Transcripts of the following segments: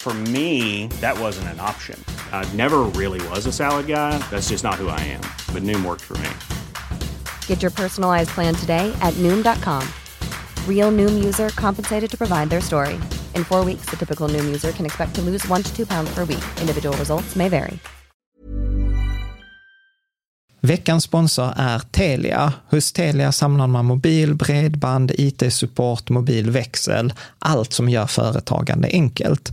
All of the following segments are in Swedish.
For me, that wasn't an option. I never really was a salad guy. That's just not who I am. But Noom worked for me. Get your personalized plan today at Noom.com. Real Noom user compensated to provide their story. In four weeks, the typical Noom user can expect to lose one to two pounds per week. Individual results may vary. Veckans sponsor är Telia. Hos Telia samlar man mobil, bredband, IT-support, mobilväxel, allt som gör företagande enkelt.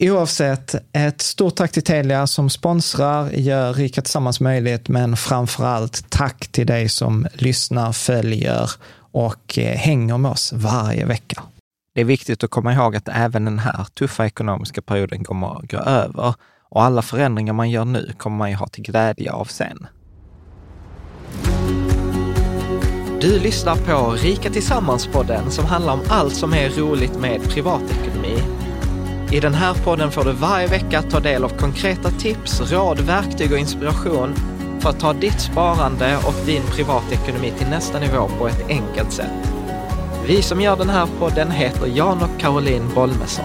Oavsett, ett stort tack till Telia som sponsrar, gör Rika Tillsammans möjligt, men framför allt tack till dig som lyssnar, följer och eh, hänger med oss varje vecka. Det är viktigt att komma ihåg att även den här tuffa ekonomiska perioden kommer att gå över och alla förändringar man gör nu kommer man ju ha till glädje av sen. Du lyssnar på Rika Tillsammans-podden som handlar om allt som är roligt med privatekonomi i den här podden får du varje vecka ta del av konkreta tips, råd, verktyg och inspiration för att ta ditt sparande och din privatekonomi till nästa nivå på ett enkelt sätt. Vi som gör den här podden heter Jan och Caroline Bolmesson.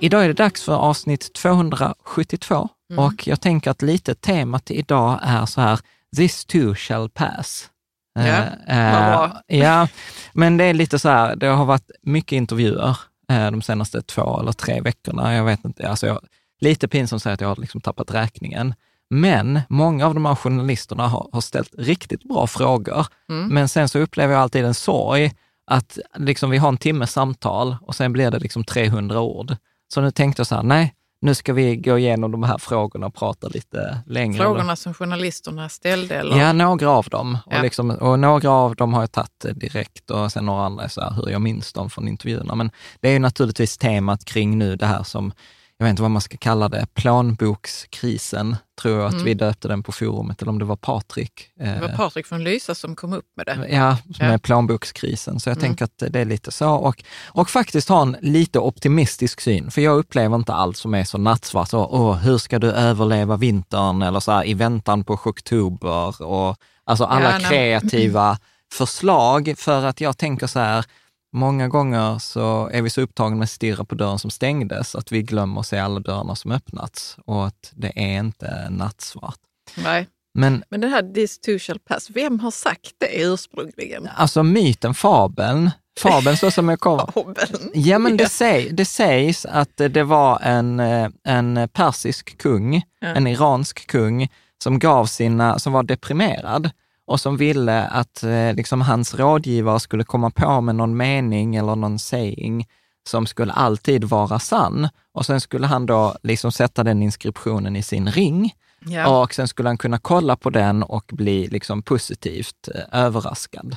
Idag är det dags för avsnitt 272 mm. och jag tänker att lite temat idag är så här, this too shall pass. Ja, uh, bra. ja, men det är lite så här, det har varit mycket intervjuer uh, de senaste två eller tre veckorna. Jag vet inte, alltså jag, lite pinsamt att jag har liksom tappat räkningen. Men många av de här journalisterna har, har ställt riktigt bra frågor. Mm. Men sen så upplever jag alltid en sorg att liksom vi har en timmes samtal och sen blir det liksom 300 ord. Så nu tänkte jag så här, nej, nu ska vi gå igenom de här frågorna och prata lite längre. Frågorna som journalisterna ställde? Eller? Ja, några av dem. Ja. Och, liksom, och några av dem har jag tagit direkt och sen några andra är så här, hur jag minns dem från intervjuerna. Men det är ju naturligtvis temat kring nu det här som jag vet inte vad man ska kalla det, planbokskrisen, tror jag att mm. vi döpte den på forumet, eller om det var Patrik. Det var eh, Patrik från Lysa som kom upp med det. Ja, med ja. planbokskrisen. Så jag mm. tänker att det är lite så. Och, och faktiskt ha en lite optimistisk syn, för jag upplever inte allt som är så nattsvart. Så, åh, hur ska du överleva vintern? Eller så här, i väntan på oktober. Och, alltså alla ja, kreativa förslag, för att jag tänker så här, Många gånger så är vi så upptagna med att stirra på dörren som stängdes att vi glömmer att se alla dörrarna som öppnats och att det är inte nattsvart. Nej. Men, Men det här this too shall pass, vem har sagt det ursprungligen? Alltså myten, fabeln, fabeln så som jag kommer... fabeln? Ja, men det, säg, det sägs att det var en, en persisk kung, ja. en iransk kung, som gav sina, som var deprimerad och som ville att eh, liksom, hans rådgivare skulle komma på med någon mening eller någon saying som skulle alltid vara sann. Och sen skulle han då liksom sätta den inskriptionen i sin ring. Ja. Och sen skulle han kunna kolla på den och bli liksom positivt eh, överraskad.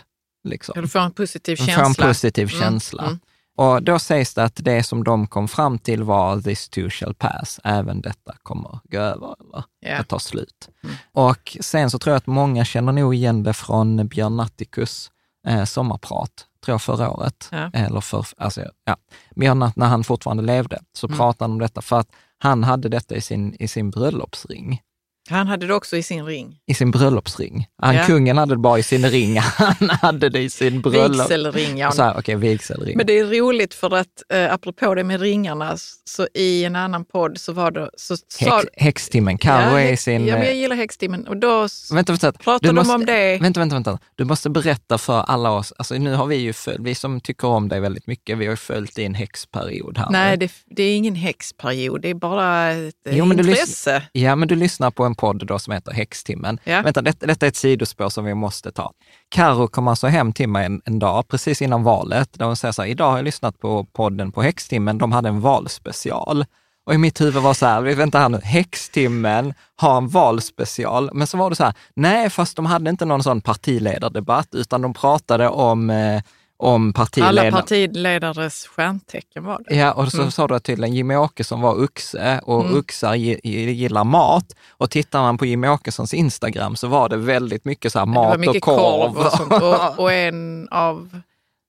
Liksom. Du får en positiv känsla. får en positiv Mm, känsla. mm. Och då sägs det att det som de kom fram till var this too shall pass, även detta kommer gå över eller att ta slut. Mm. Och sen så tror jag att många känner nog igen det från Björn Natthicus eh, sommarprat, tror jag förra året. Ja. Eller för, alltså, ja. Björn, när han fortfarande levde, så Mm. pratade han om detta för att han hade detta i sin, i sin bröllopsring. Han hade det också i sin ring. I sin bröllopsring. Han, Ja. Kungen hade det bara i sin ring, han hade det i sin bröllop... Vigselring, ja. Så här, Okej, vigselring. Men det är roligt för att eh, apropå det med ringarna, så i en annan podd så var det... Så, sa- Häx, häxtimmen, Carro ja, är sin... Ja, men jag eh, gillar häxtimmen. Och då Vänta, vänta. pratar Du de måste- om det. Vänta, vänta, vänta. Du måste berätta för alla oss, alltså nu har vi ju följt, vi som tycker om dig väldigt mycket, vi har ju följt din häxperiod här. Nej, det, det är ingen häxperiod, det är bara ett Jo, men du intresse. Ja, men du lyssnar på en podd då som heter Häxtimmen. Ja. Vänta, detta, detta är ett sidospår som vi måste ta. Karo kom alltså hem till mig en, en dag, precis innan valet, där hon säger så här, idag har jag lyssnat på podden på Häxtimmen, de hade en valspecial. Och i mitt huvud var så här, vänta här nu, Häxtimmen har en valspecial. Men så var det så här, nej, fast de hade inte någon sån partiledardebatt, utan de pratade om, eh, om Alla partiledare. partiledares stjärntecken var det. Ja, och så Mm. sa du tydligen Jimmy Åkesson var oxe och Mm. gi- gillar mat. Och tittar man på Jimmy Åkessons Instagram så var det väldigt mycket så mat mycket och korv. och sånt. Och, och en av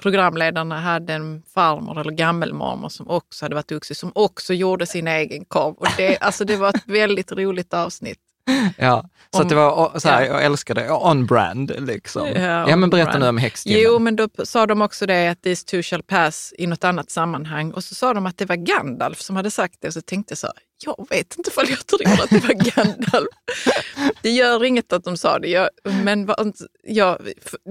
programledarna hade en farmor eller gammelmormor som också hade varit oxe, som också gjorde sin egen korv. Och det, alltså det var ett väldigt roligt avsnitt. ja, så Om- det var så här, ja. jag älskar det, on brand liksom. Ja, Ja, men berätta brand. nu om häxtimmen. Jo, men då sa de också det att this too shall pass i något annat sammanhang. Och så sa de att det var Gandalf som hade sagt det. Och så tänkte jag så jag vet inte ifall jag tror att det var Gandalf. det gör inget att de sa det. Jag, men jag,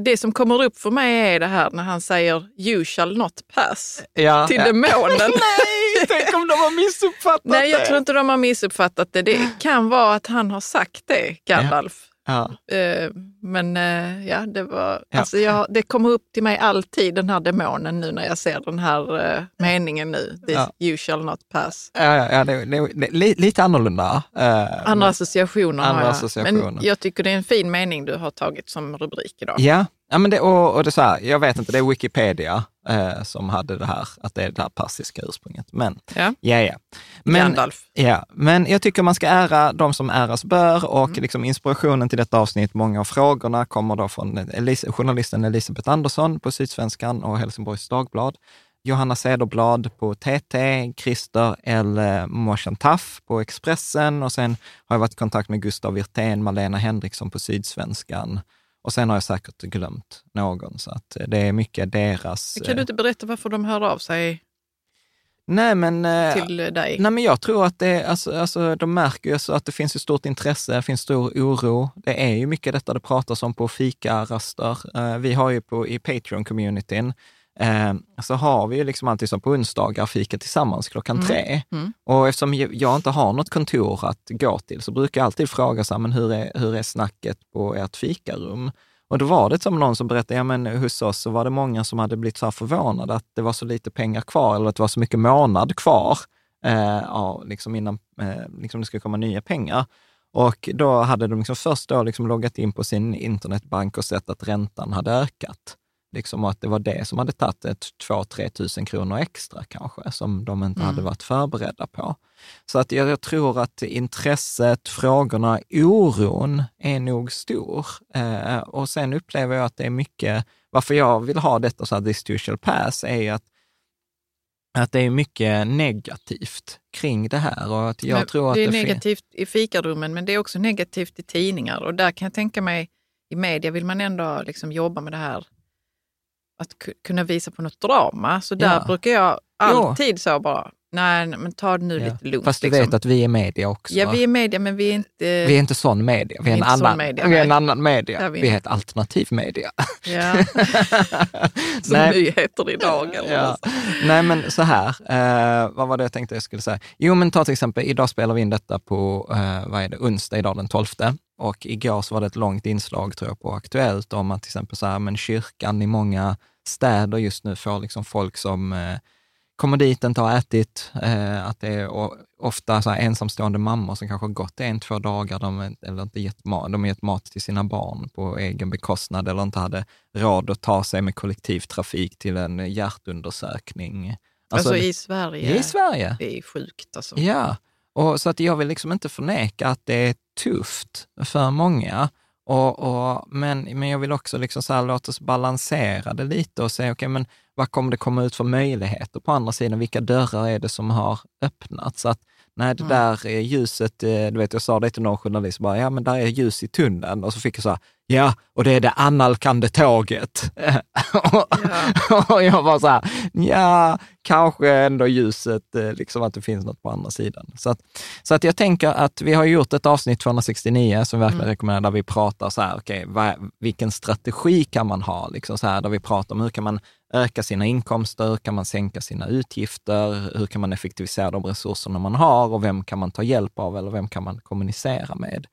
det som kommer upp för mig är det här när han säger you shall not pass ja, till ja. demonen. Nej, tänk om de har missuppfattat Nej, jag det. tror inte de har missuppfattat det. Det kan vara att han har sagt det, Gandalf. Ja. Eh, Men eh, ja, det var, Ja. Alltså jag, det kommer upp till mig alltid den här demonen nu när jag ser den här eh, meningen nu. This Ja. you shall not pass. Ja, ja, ja det, det, det, li- lite annorlunda. eh, Andra associationer Andra har jag. associationer. Men jag tycker det är en fin mening du har tagit som rubrik idag. Ja, ja men det, och, och det är så här, jag vet inte, det är Wikipedia eh, som hade det här, att det är det här persiska ursprunget. Men Ja. ja, ja. Men, Gandalf. ja, men jag tycker man ska ära de som äras bör och Mm. liksom inspirationen till detta avsnitt, många av frågorna kommer då från Elis- journalisten Elisabeth Andersson på Sydsvenskan och Helsingborgs Dagblad. Johanna Cederblad på TT, Christer L. Moshantaf på Expressen och sen har jag varit i kontakt med Gustav Wirtén, Malena Henriksson på Sydsvenskan och sen har jag säkert glömt någon, så att det är mycket deras... Kan du inte berätta varför de hör av sig Nej, men... eh, till dig? Nej, men jag tror att det, alltså, alltså, de märker ju så att det finns ett stort intresse, det finns stor oro. Det är ju mycket detta det pratas om på fikaraster. Eh, vi har ju på, i Patreon-communityn, eh, så har vi ju liksom alltid som på onsdagar fika tillsammans klockan Mm. tre. Mm. Och eftersom jag jag inte har något kontor att gå till så brukar jag alltid fråga så här, men hur är, hur är snacket på ert fikarum? Och då var det som någon som berättade, ja men hos oss så var det många som hade blivit så här förvånade att det var så lite pengar kvar eller att det var så mycket månad kvar eh, ja, liksom innan eh, liksom det skulle komma nya pengar. Och då hade de liksom först då liksom loggat in på sin internetbank och sett att räntan hade ökat. Liksom att det var det som hade tagit ett 2-3 tusen kronor extra kanske, som de inte Mm. hade varit förberedda på. Så att jag, jag tror att intresset, frågorna, oron är nog stor. Eh, och sen upplever jag att det är mycket, varför jag vill ha detta så här, this too shall pass, är att, att det är mycket negativt kring det här. Och att jag Men tror att det är fin- negativt i fikarummen, men det är också negativt i tidningar. Och där kan jag tänka mig, i media vill man ändå liksom jobba med det här, att ku- kunna visa på något drama. Så där Ja. brukar jag alltid så bara, nej, men ta det nu Ja. lite lugnt. Fast du liksom. vet att vi är media också. Ja, vi är media, men vi är inte... Vi är inte sån media, vi är, en, inte sån annan, media, vi är en annan media. Är vi vi är ett alternativ media. Ja, som Nej. nyheter idag. Eller Ja. Nej, men så här, eh, vad var det jag tänkte jag skulle säga? Jo, men ta till exempel, idag spelar vi in detta på, eh, vad är det, onsdag idag den 12. Och igår så var det ett långt inslag, tror jag, på Aktuellt om att till exempel så här, men kyrkan i många städer just nu får liksom folk som eh, kommer dit, inte har ätit, eh, att det är ofta så ensamstående mammor som kanske har gått en, två dagar, de, eller inte gett mat, de har gett mat till sina barn på egen bekostnad eller inte hade råd att ta sig med kollektivtrafik till en hjärtundersökning. Alltså, alltså i Sverige? I Sverige. Det är sjukt alltså. Ja, och så att jag vill liksom inte förneka att det är tufft för många. Och, och, men, men jag vill också liksom så här, låt oss balansera det lite och säga, okej, okay, men vad kommer det komma ut för möjligheter på andra sidan? Vilka dörrar är det som har öppnats? Att, nej, det där ljuset, eh, du vet, jag sa det till någon journalist, bara, ja men där är ljus i tunneln. Och så fick jag så här, ja, och det är det annalkande tåget. Ja. och jag var så här, ja, kanske ändå ljuset, eh, liksom att det finns något på andra sidan. Så att, så att jag tänker att vi har gjort ett avsnitt 269 som vi verkligen mm. rekommenderar, där vi pratar så här, okay, vilken strategi kan man ha? Liksom så här, där vi pratar om hur kan man öka sina inkomster, hur kan man sänka sina utgifter, hur kan man effektivisera de resurserna man har och vem kan man ta hjälp av eller vem kan man kommunicera med?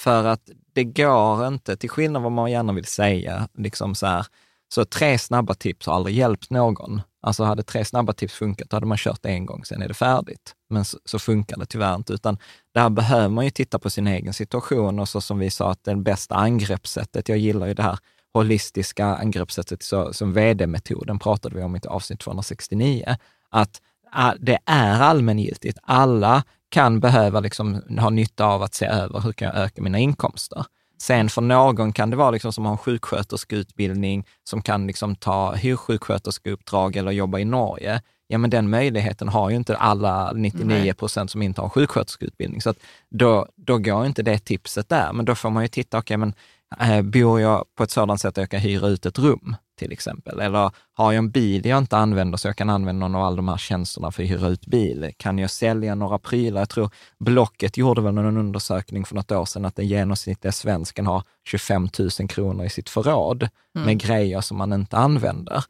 För att det går inte, till skillnad vad man gärna vill säga, liksom så här, så tre snabba tips har aldrig hjälpt någon. Alltså hade tre snabba tips funkat, då hade man kört en gång, sen är det färdigt. Men så, så funkar det tyvärr inte, utan där behöver man ju titta på sin egen situation och så som vi sa, att det bästa angreppssättet, jag gillar ju det här holistiska angreppssättet så, som vd-metoden pratade vi om i avsnitt 269, att det är allmängiltigt. Alla kan behöva liksom ha nytta av att se över hur kan jag öka mina inkomster. Sen för någon kan det vara liksom som har en sjuksköterskeutbildning, som kan liksom ta hyrsjuksköterskeuppdrag eller jobba i Norge. Ja, men den möjligheten har ju inte alla 99 procent som inte har sjuksköterskeutbildning. Så att då, då går inte det tipset där. Men då får man ju titta, okej, okay, men äh, bor jag på ett sådant sätt att jag kan hyra ut ett rum? till exempel? Eller har jag en bil jag inte använder så jag kan använda någon av alla de här tjänsterna för att hyra ut bil? Kan jag sälja några prylar? Jag tror Blocket gjorde väl en undersökning för något år sedan att den genomsnittliga svensken har 25 000 kronor i sitt förråd mm. med grejer som man inte använder.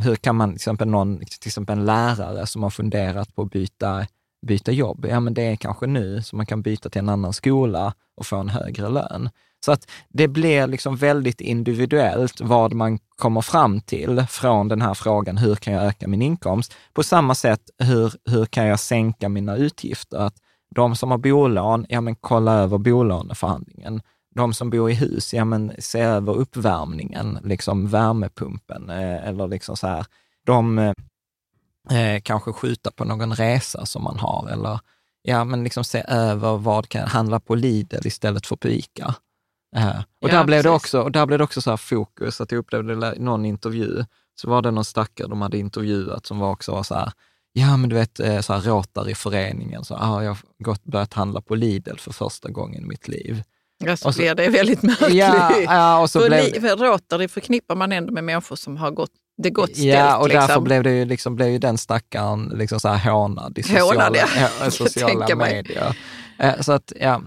Hur kan man, till exempel, någon, till exempel en lärare som har funderat på att byta, byta jobb, ja men det är kanske nu som man kan byta till en annan skola och få en högre lön. Så att det blir liksom väldigt individuellt vad man kommer fram till från den här frågan, hur kan jag öka min inkomst? På samma sätt, hur, hur kan jag sänka mina utgifter? Att de som har bolån, ja men kolla över bolåneförhandlingen. De som bor i hus, ja men se över uppvärmningen, liksom värmepumpen eh, eller liksom så här. De eh, eh, kanske skjuta på någon resa som man har eller ja, men liksom se över vad kan handla på Lidl istället för på ICA. Uh, och, ja, där blev det också, och där blev det också så fokus, att jag upplevde någon intervju, så var det någon stackare de hade intervjuat som var också var så här, ja men du vet, eh, så här Rotary-föreningen, så ah, jag har gått, börjat handla på Lidl för första gången i mitt liv. Ja, så, blir det väldigt märkligt. Ja, ja, och så för, blev... för Rotary förknippar man ändå med människor som har gått det gott ställt. Ja, och liksom. därför blev, det ju, liksom, blev ju den stackaren liksom så här hånad i sociala, hånad, ja. sociala medier. Eh, så att, ja.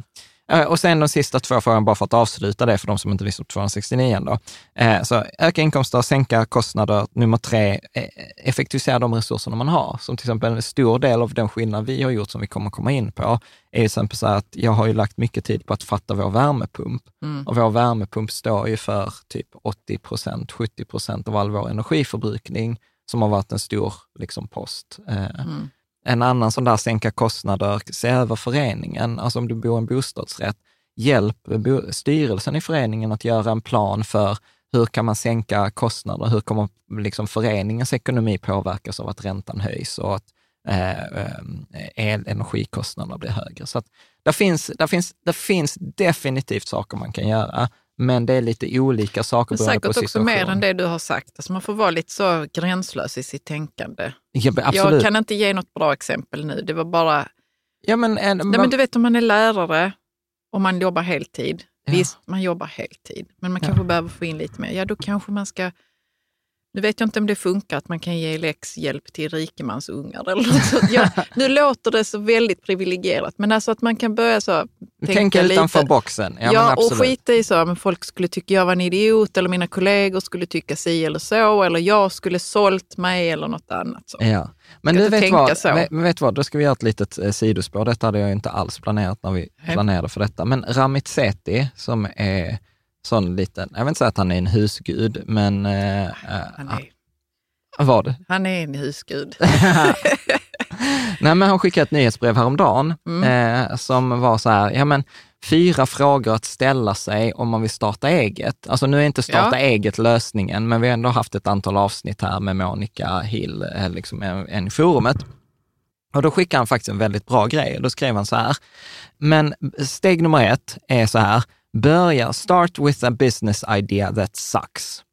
Eh, och sen de sista två frågorna, bara för att avsluta det för de som inte visste 269 då. Eh, så öka inkomster, sänka kostnader. Nummer tre, eh, effektivisera de resurserna man har. Som till exempel en stor del av den skillnad vi har gjort, som vi kommer komma in på, är till exempel så att jag har ju lagt mycket tid på att fatta vår värmepump. Mm. Och vår värmepump står ju för typ 80 procent, 70 procent av all vår energiförbrukning, som har varit en stor liksom, post. Mm. En annan sån där sänka kostnader, se över föreningen. Alltså om du bor i en bostadsrätt, hjälp styrelsen i föreningen att göra en plan för hur kan man sänka kostnader? Hur kommer liksom föreningens ekonomi påverkas av att räntan höjs och att eh, el, energikostnaderna blir högre? Så att där finns, där, finns, där finns definitivt saker man kan göra men det är lite olika saker beroende på situation. Säkert också mer än det du har sagt. Alltså man får vara lite så gränslös i sitt tänkande. Ja, jag kan inte ge något bra exempel nu. Det var bara... Ja, men, en, Nej, men du vet om man är lärare och man jobbar heltid. Ja. Visst, man jobbar heltid, men man kanske behöver få in lite mer. Ja, då kanske man ska nu vet jag inte om det funkar att man kan ge läxhjälp till rikemansungar eller något sånt. Ja, nu låter det så väldigt privilegierat, men alltså att man kan börja så tänka, tänka utanför lite. boxen. Ja, ja och skita i så, men folk skulle tycka jag var en idiot eller mina kollegor skulle tycka si eller så, eller jag skulle sålt mig eller något annat. Så. Ja. Men du vet vad, vet, vet vad, då ska vi göra ett litet eh, sidospår. Detta hade jag inte alls planerat när vi planerade för detta. Men Ramit Sethi, som är sån liten, jag vill inte säga att han är en husgud, men... Eh, han är Vad? Han är en husgud. Nej, men hon skickade ett nyhetsbrev häromdagen Mm. eh, som var så här, ja men fyra frågor att ställa sig om man vill starta eget. Alltså nu är inte starta Ja. eget lösningen, men vi har ändå haft ett antal avsnitt här med Monica Hill, eh, liksom en, en forumet. Och då skickade han faktiskt en väldigt bra grej. Då skrev han så här, men steg nummer ett är så här, börja, start with a business idea that sucks.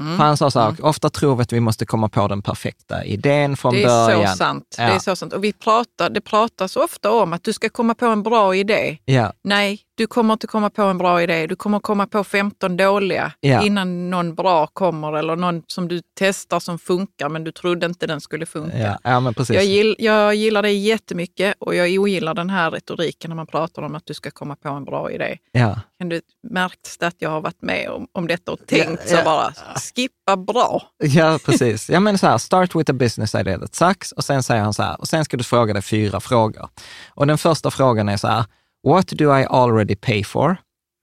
Mm. För han sa så här, ofta tror vi att vi måste komma på den perfekta idén från Det är början. så sant. Det Ja. är så sant. Och vi pratar, det pratas ofta om att du ska komma på en bra idé. Ja, Nej, du kommer inte komma på en bra idé. Du kommer komma på 15 dåliga Ja. innan någon bra kommer eller någon som du testar som funkar men du trodde inte den skulle funka. ja, ja men precis. Jag, gill, jag gillar det jättemycket och jag ogillar den här retoriken när man pratar om att du ska komma på en bra idé. Ja. Kan du märks det att jag har varit med om, om detta och tänkt Ja, så bara, skippa bra. Ja, precis. Ja, men så här, start with a business idea that sucks. Och sen säger han så här, och sen ska du fråga dig fyra frågor. Och den första frågan är så här, what do I already pay for?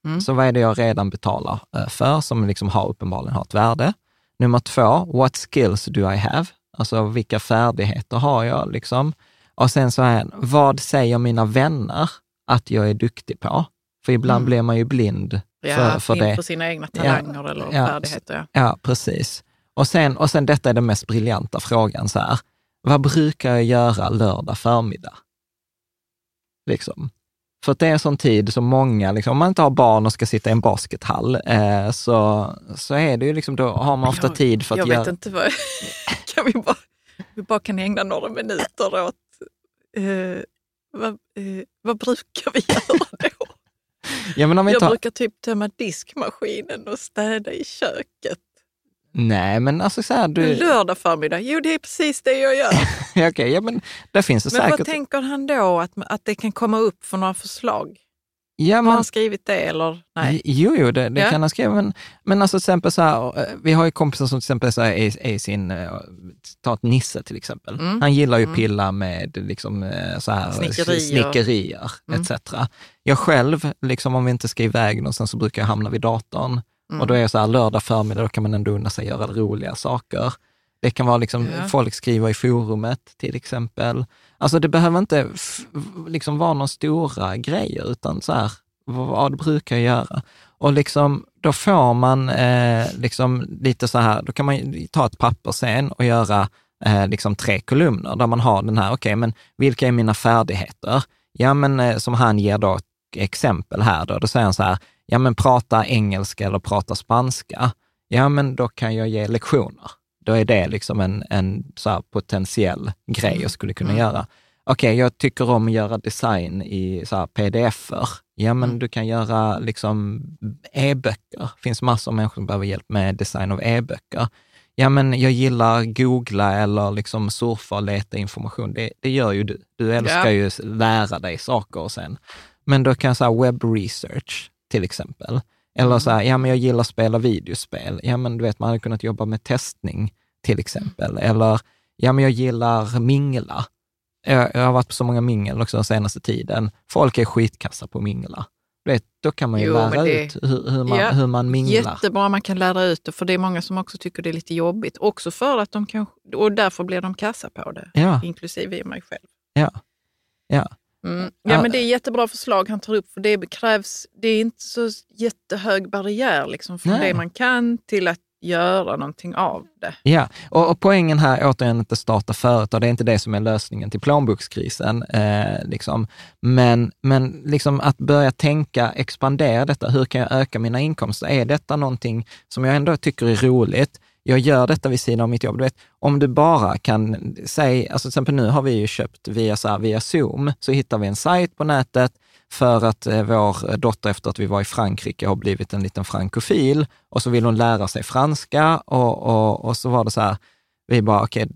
Mm. Så vad är det jag redan betalar eh, för, som liksom har, uppenbarligen har ett värde? Nummer två, what skills do I have? Alltså vilka färdigheter har jag liksom? Och sen så är vad säger mina vänner att jag är duktig på? För ibland Mm. blir man ju blind Ja, för, för det. inför sina egna talanger eller ja, färdigheter. Ja. Ja, precis. Och sen, och sen detta är den mest briljanta frågan så här. Vad brukar jag göra lördag förmiddag? Liksom. För att det är en sån tid som många, liksom, om man inte har barn och ska sitta i en baskethall, eh, så, så är det ju liksom, då har man ofta Jag- tid för att jag göra... vet inte vad... kan vi, bara, vi bara kan ägna några minuter åt... Eh, vad, eh, vad brukar vi göra då? Ja, Jag har, brukar typ tömma diskmaskinen och städa i köket. Nej, men alltså så här, du... lördag förmiddag, jo det är precis det jag gör. Okej, ja, men där finns det Men vad säkert... tänker han då att, att det kan komma upp för några förslag? Ja, Har men, han skrivit det eller? Nej. Jo, jo, det, det Ja. kan han skriva, men, men alltså till exempel så här, eh, vi har ju kompisar som till exempel så här, är, är sin, eh, ta ett Nisse till exempel. Mm. Han gillar ju Mm. pilla med liksom eh, så här, Snickerier. snickerier Mm. etc. Jag själv, liksom om vi inte ska iväg någonstans så brukar jag hamna vid datorn. Mm. Och då är jag så här, lördag förmiddag, då kan man ändå unna sig göra roliga saker. Det kan vara liksom, Ja. folk skriver i forumet till exempel. Alltså det behöver inte liksom vara några stora grejer, utan så här, vad, brukar jag göra? Och liksom, då får man eh, liksom lite så här, då kan man ta ett papper sen och göra eh, liksom tre kolumner där man har den här, okej, men vilka är mina färdigheter? Ja, men eh, som han ger då exempel här då, då säger han så här, ja men prata engelska eller prata spanska. Ja, men då kan jag ge lektioner. Då är det liksom en, en så potentiell grej jag skulle kunna Mm. göra. Okej, jag tycker om att göra design i så pdf-er. Ja, men Mm. du kan göra liksom e-böcker. Det finns massor av människor som behöver hjälp med design av e-böcker. Ja, men jag gillar googla eller liksom surfa och leta information. Det, det gör ju du. Du älskar Ja. ju lära dig saker och sen. Men då kan jag säga web research till exempel. Eller så här, ja men jag gillar att spela videospel. Ja men du vet, man hade kunnat jobba med testning till exempel. Eller, ja men jag gillar mingla. Jag, jag har varit på så många mingel också den senaste tiden. Folk är skitkassa på mingla. Du vet, då kan man ju Jo, lära det- ut hur, hur, man, Ja, hur man minglar. Jättebra man kan lära ut det, för det är många som också tycker det är lite jobbigt. Också för att de kan, och därför blir de kassa på det, Ja, inklusive mig själv. ja, ja. Mm. Ja. Men det är jättebra förslag han tar upp, för det krävs, det är inte så jättehög barriär liksom, från Nej. det man kan till att göra någonting av det. Ja, och, och poängen här, återigen, inte starta företag, det är inte det som är lösningen till plånbokskrisen. Eh, liksom. Men, men liksom att börja tänka, expandera detta, hur kan jag öka mina inkomster? Är detta någonting som jag ändå tycker är roligt? Jag gör detta vid sidan av mitt jobb. Du vet, om du bara kan säga, alltså till exempel nu har vi ju köpt via, så här, via Zoom, så hittar vi en sajt på nätet för att eh, vår dotter efter att vi var i Frankrike har blivit en liten frankofil och så vill hon lära sig franska och, och, och så var det så här, vi bara, okej,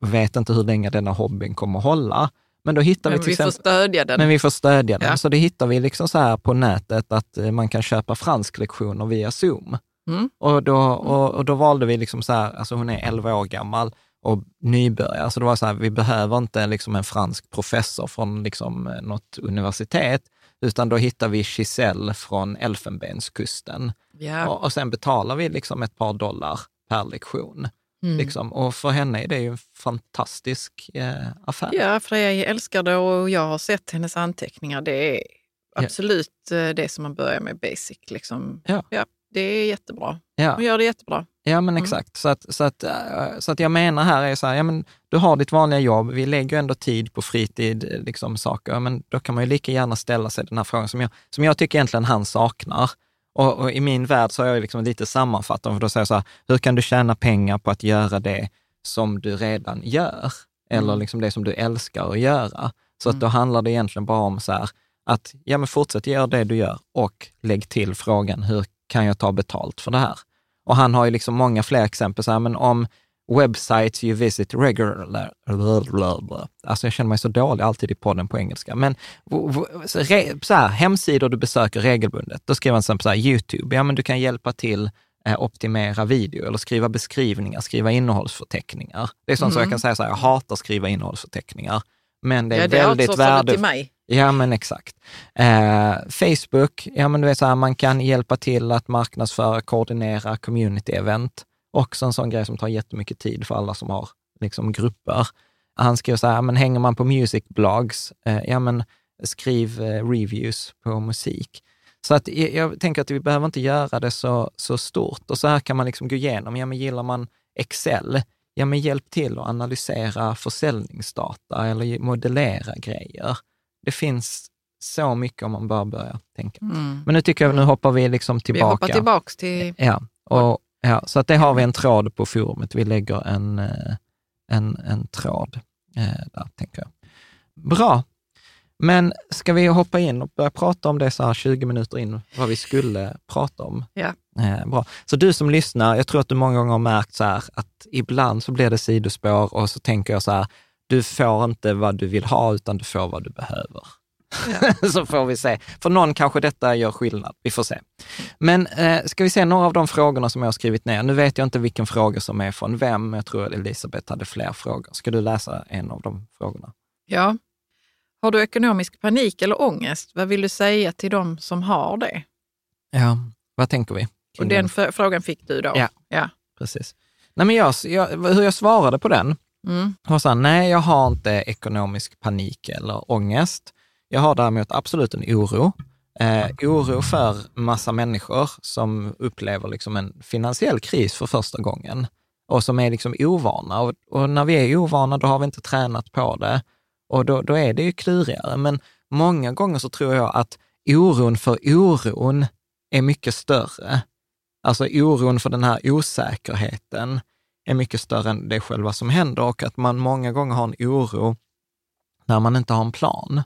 vet inte hur länge denna hobbyn kommer att hålla. Men då hittar Men vi till vi får exempel, stödja den. men vi får stödja den. Ja. Så det hittar vi liksom så här på nätet att eh, man kan köpa fransklektioner via Zoom. Mm. Och, då, och, och då valde vi liksom så här, alltså hon är 11 år gammal och nybörjare, så det var så här, vi behöver inte liksom en fransk professor från liksom eh, något universitet, utan då hittar vi Giselle från Elfenbenskusten. Ja. Och, och sen betalar vi liksom ett par dollar per lektion. Mm. Liksom. Och för henne är det ju en fantastisk eh, affär. Ja, för jag älskar det och jag har sett hennes anteckningar. Det är absolut eh, det som man börjar med basic. Liksom. Ja. Det är jättebra. Ja. Hon gör det jättebra. Ja, men Mm. exakt. Så, att, så, att, eh, så att jag menar här är så här, ja, men du har ditt vanliga jobb, vi lägger ändå tid på fritid, eh, liksom saker, men då kan man ju lika gärna ställa sig den här frågan som jag, som jag tycker egentligen han saknar. Och, och i min värld så har jag liksom lite sammanfattat, för då säger jag så här, hur kan du tjäna pengar på att göra det som du redan gör? Eller Mm. liksom det som du älskar att göra. Så att då handlar det egentligen bara om så här, att ja, men fortsätt göra det du gör och lägg till frågan, hur kan jag ta betalt för det här? Och han har ju liksom många fler exempel, så här, men om websites you visit regularly, alltså jag känner mig så dålig alltid i podden på engelska, men så här, hemsidor du besöker regelbundet, då skriver han till exempel så här, YouTube, ja men du kan hjälpa till eh, optimera video eller skriva beskrivningar, skriva innehållsförteckningar. Det är sånt som jag kan säga så här, jag hatar skriva innehållsförteckningar, men det är ja, det är väldigt värdefullt. Ja, men exakt. Eh, Facebook, ja men du vet så här, man kan hjälpa till att marknadsföra, koordinera community-event. Också en sån grej som tar jättemycket tid för alla som har liksom, grupper. Han skriver så här, men hänger man på music blogs, eh, ja men skriv eh, reviews på musik. Så att jag, jag tänker att vi behöver inte göra det så, så stort. Och så här kan man liksom gå igenom, ja men gillar man Excel, ja men hjälp till att analysera försäljningsdata eller modellera grejer. Det finns så mycket om man bara börjar tänka. Mm. Men nu tycker jag, nu hoppar vi liksom Vi tillbaka. hoppar tillbaks till... Ja, och, ja, så att det har vi en tråd på forumet. Vi lägger en, eh, en, en tråd eh, där, tänker jag. Bra. Men ska vi hoppa in och börja prata om det så här 20 minuter in, vad vi skulle prata om? Ja. Eh, bra. Så du som lyssnar, jag tror att du många gånger har märkt så här att ibland så blir det sidospår och så tänker jag så här, du får inte vad du vill ha utan du får vad du behöver. så får vi se. För någon kanske detta gör skillnad. Vi får se. Men eh, ska vi se några av de frågorna som jag har skrivit ner. Nu vet jag inte vilken fråga som är från vem. Jag tror att Elisabeth hade fler frågor. Ska du läsa en av de frågorna? Ja. Har du ekonomisk panik eller ångest? Vad vill du säga till de som har det? Ja, vad tänker vi? Och den frågan fick du då? Ja. ja. Precis. Nej, men jag, jag, hur jag svarade på den Mm. var så här, nej, jag har inte ekonomisk panik eller ångest. Jag har däremot absolut en oro. Eh, oro för massa människor som upplever liksom en finansiell kris för första gången och som är liksom ovana. Och, och när vi är ovana, då har vi inte tränat på det och då, då är det ju klurigare. Men många gånger så tror jag att oron för oron är mycket större. Alltså oron för den här osäkerheten är mycket större än det själva som händer och att man många gånger har en oro när man inte har en plan.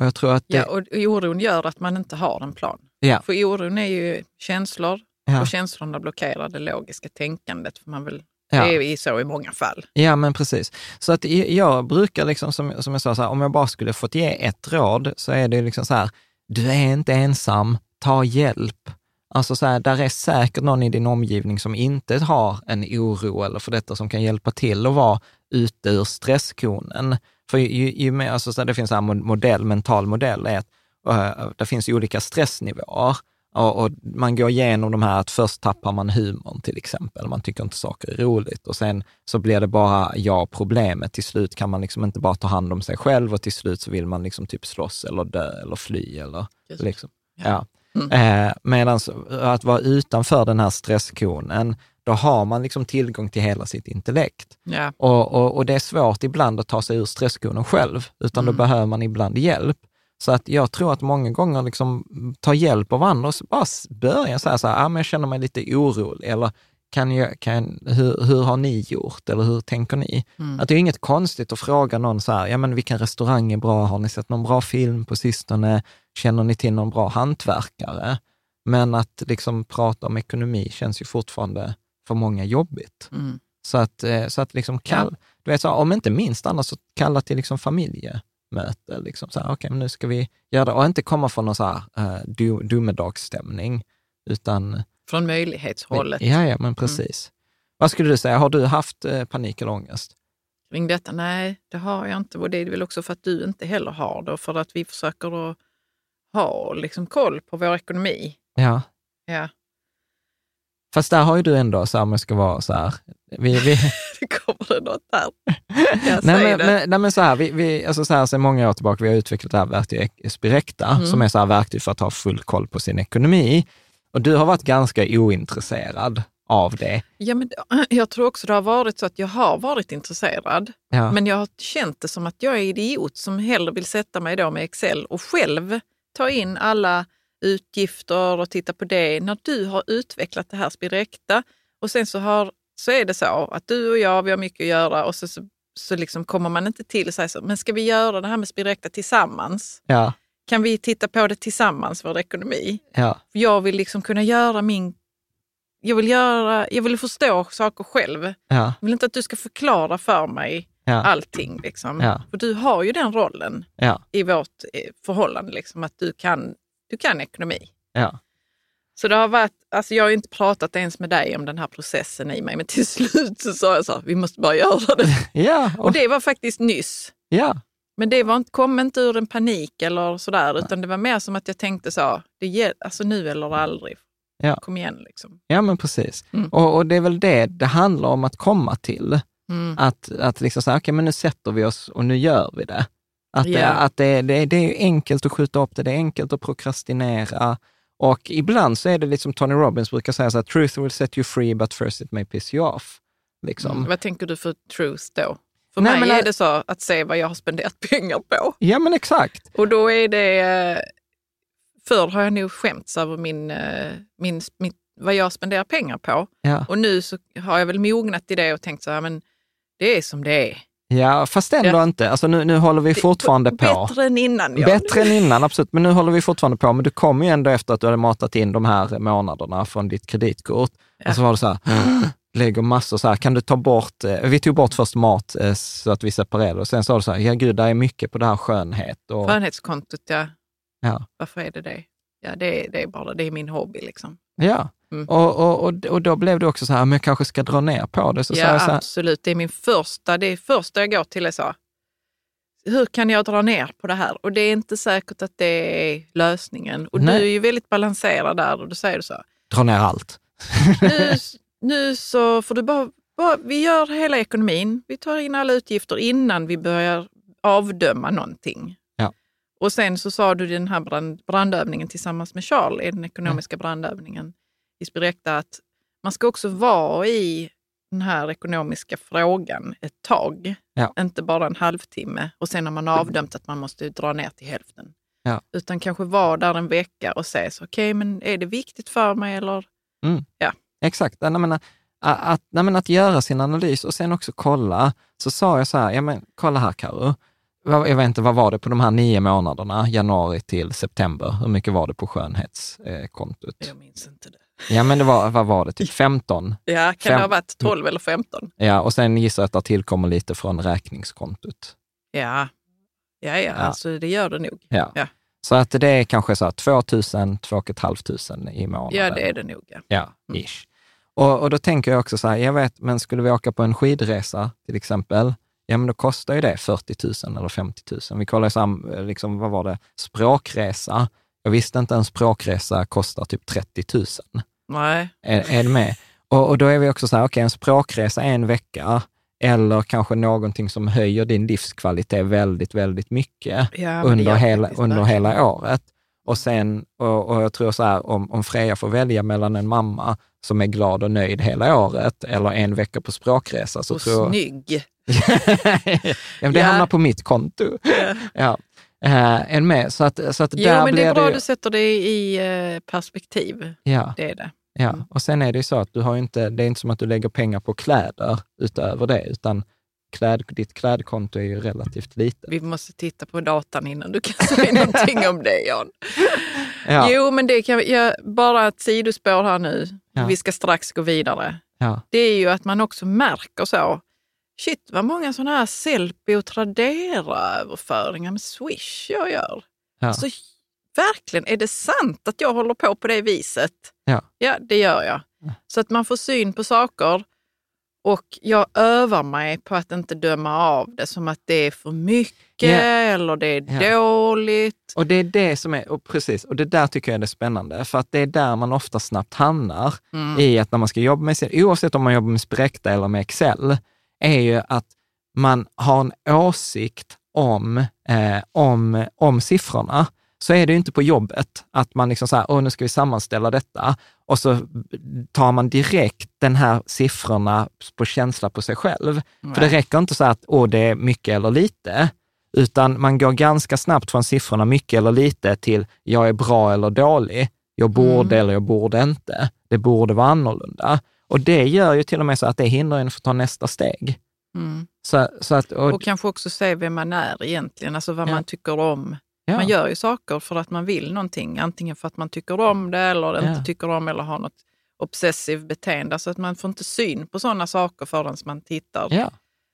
Och jag tror att det, Ja, och oron gör att man inte har en plan. Ja. För oron är ju känslor Ja. och känslorna blockerar det logiska tänkandet. För man vill, Ja. Det är ju så i många fall. Ja, men precis. Så att jag brukar, liksom, som, som jag sa, så här, om jag bara skulle fått ge ett råd, så är det liksom så här, du är inte ensam, ta hjälp. Alltså så här, där är säkert någon i din omgivning som inte har en oro eller för detta som kan hjälpa till att vara ute ur stresskonen. För ju, ju mer, alltså så här, det finns en modell, mental modell, är att uh, det finns olika stressnivåer. Och, och man går igenom de här att först tappar man humorn till exempel. Man tycker inte saker är roligt och sen så blir det bara jag problemet. Till slut kan man liksom inte bara ta hand om sig själv och till slut så vill man liksom typ slåss eller dö eller fly eller Just. liksom. Ja. Ja. Eh, Medan att vara utanför den här stresskonen, då har man liksom tillgång till hela sitt intellekt. Ja. Och, och, och det är svårt ibland att ta sig ur stresskonen själv, utan då behöver man ibland hjälp. Så att jag tror att många gånger liksom ta hjälp av andra och så bara börja säga så här, ah, men jag känner mig lite orolig, eller kan jag, kan, hur, hur har ni gjort, eller hur tänker ni? Att det är inget konstigt att fråga någon så här, ja men vilken restaurang är bra, har ni sett någon bra film på sistone, känner ni till någon bra hantverkare? Men att liksom prata om ekonomi känns ju fortfarande för många jobbigt. Mm. Så att, eh, så att liksom kall, du vet, så, om inte minst annars, så kalla till liksom familjemöte. Liksom, så här, okay, men nu ska vi göra det. Och inte komma från någon så här, uh, do, domedagsstämning, utan Från möjlighetshållet. Ja, ja, men precis. Vad skulle du säga, har du haft eh, panik eller ångest? Kring detta? Nej, det har jag inte. Och det är väl också för att du inte heller har det för att vi försöker att ha liksom koll på vår ekonomi. Ja. Ja. Fast där har ju du ändå, så här, om jag ska vara så här, Vi, vi, Det kommer det något där. Jag nej, men, det. men, nej, men så här, vi, vi, alltså så här, sedan många år tillbaka, vi har utvecklat det här verktyget Spirecta, Mm. som är så här verktyg för att ha full koll på sin ekonomi. Och du har varit ganska ointresserad av det. Ja, men jag tror också det har varit så att jag har varit intresserad. Ja. Men jag har känt det som att jag är idiot som hellre vill sätta mig då med Excel och själv ta in alla utgifter och titta på det. När du har utvecklat det här Spirecta och sen så, har, så är det så att du och jag, vi har mycket att göra och så, så, så liksom kommer man inte till sig så, men ska vi göra det här med Spirecta tillsammans? Ja, Kan vi titta på det tillsammans, vår ekonomi? ja, För jag vill liksom kunna göra min... Jag vill, göra, jag vill förstå saker själv. ja, Jag vill inte att du ska förklara för mig ja, allting. Liksom. Ja. För du har ju den rollen ja, i vårt eh, förhållande, liksom, att du kan, du kan ekonomi. Så det har varit, alltså jag har inte pratat ens med dig om den här processen i mig, men till slut så sa jag så här, vi måste bara göra det. Ja, Och och, det var faktiskt nyss. ja, Men det var inte, kom inte ur en panik eller sådär, utan det var mer som att jag tänkte så, det gäll, alltså nu eller aldrig. Ja. Kom igen liksom. ja, men precis. Mm. Och, och det är väl det det handlar om att komma till. Mm. Att, att liksom säga, okej, men nu sätter vi oss och nu gör vi det. Att, det, Ja. att det, det, det är enkelt att skjuta upp det, det är enkelt att prokrastinera. Och ibland så är det lite som Tony Robbins brukar säga, så här, truth will set you free, but first it may piss you off. Liksom. Mm. Vad tänker du för truth då? För Nej, mig men- är det så att se vad jag har spenderat pengar på. Ja, men exakt. Och då är det... eh, Förr har jag nog skämts över min, eh, min, min, vad jag spenderar pengar på. Ja. Och nu så har jag väl mognat i det och tänkt så här, men det är som det är. Ja, fast ändå Ja. inte. Alltså nu, nu håller vi fortfarande på. Bättre än innan. Ja. Bättre än innan, absolut. Men nu håller vi fortfarande på. Men du kom ju ändå efter att du hade matat in de här månaderna från ditt kreditkort. Ja. Och så var det så här, lägger massor så här, kan du ta bort, eh, vi tog bort först mat eh, så att vi separerade och sen sa du så här, ja gud, det är mycket på det här skönhet. Och, Skönhetskontot, ja. ja. Varför är det det? Ja, det, det är bara det är min hobby liksom. Ja, Mm. och, och, och, och då blev det också så här, men jag kanske ska dra ner på det. Så ja, så här, absolut. Det är min första, det är första jag går till är så. Hur kan jag dra ner på det här? Och det är inte säkert att det är lösningen. Och Nej. du är ju väldigt balanserad där och då säger du så. dra ner allt. Nu, nu så får du bara, bara, vi gör hela ekonomin. Vi tar in alla utgifter innan vi börjar avdöma någonting. Ja. Och sen så sa du den här brand, brandövningen tillsammans med Charlie, den ekonomiska brandövningen i Spirecta, att man ska också vara i den här ekonomiska frågan ett tag. Ja. Inte bara en halvtimme och sen har man avdömt att man måste dra ner till hälften. Ja. Utan kanske vara där en vecka och säga så, okej, men är det viktigt för mig eller? Exakt, jag menar, att, nej, men att göra sin analys och sen också kolla. Så sa jag så här, ja men kolla här Karo. Jag vet inte, vad var det på de här nio månaderna, januari till september? Hur mycket var det på skönhetskontot? Jag minns inte det. Ja, men det var, vad var det, typ 15? Ja, kan Fem- det ha varit 12 eller 15? Ja, och sen gissar jag att det tillkommer lite från räkningskontot. Ja, ja, ja, Ja. alltså det gör det nog. Ja. Ja. Så att det är kanske så här 2 000, 2 500 i månaden. Ja, det är det nog. Ja. Ja, ish. Och, och då tänker jag också så här, jag vet, men skulle vi åka på en skidresa till exempel, ja men då kostar ju det 40 000 eller 50 000. Vi kollar sam, liksom, vad var det, språkresa. Jag visste inte en språkresa kostar typ 30 000. Nej, Är, är du med? Och, och då är vi också så här, okej, en språkresa en vecka, eller kanske någonting som höjer din livskvalitet väldigt, väldigt mycket ja, under, hela, under hela året. Och sen, och, och jag tror så här, om, om Freja får välja mellan en mamma som är glad och nöjd hela året eller en vecka på språkresa så Och tror snygg. ja, det Ja. hamnar på mitt konto. ja. Uh, en med, så att, så att Jo, där men det är bra det att du sätter det i eh, perspektiv. ja, Det är det. ja. Och sen är det ju så att du har inte, det är inte som att du lägger pengar på kläder utöver det, utan kläd, ditt klädkonto är ju relativt litet. Vi måste titta på datan innan du kan säga någonting om det, Jan. Ja, Jo, men det kan jag, bara ett sidospår här nu. Ja. Vi ska strax gå vidare. ja, Det är ju att man också märker så. Shit, vad många sådana här Sellpy och Tradera-överföringar med Swish jag gör. ja. Alltså, verkligen, är det sant att jag håller på på det viset? Ja. Ja, det gör jag. Så att man får syn på saker. Och jag övar mig på att inte döma av det som att det är för mycket Ja. eller det är Ja. dåligt. Och det är det som är, och precis, och det där tycker jag är det spännande, för att det är där man ofta snabbt hamnar Mm. i att när man ska jobba med oavsett om man jobbar med Spräkta eller med Excel, är ju att man har en åsikt om, eh, om, om siffrorna. Så är det ju inte på jobbet, att man liksom så här, åh nu ska vi sammanställa detta, och så tar man direkt den här siffrorna på känsla på sig själv. För det räcker inte så att, åh det är mycket eller lite, utan man går ganska snabbt från siffrorna mycket eller lite till jag är bra eller dålig. Jag borde Mm. eller jag borde inte. Det borde vara annorlunda. Och det gör ju till och med så att det hindrar en från att ta nästa steg. Mm. Så, så att, och, Och kanske också se vem man är egentligen, alltså vad Ja. man tycker om. ja, Man gör ju saker för att man vill någonting, antingen för att man tycker om det eller Ja. inte tycker om eller har något obsessiv beteende. Så att man får inte syn på sådana saker förrän man tittar ja.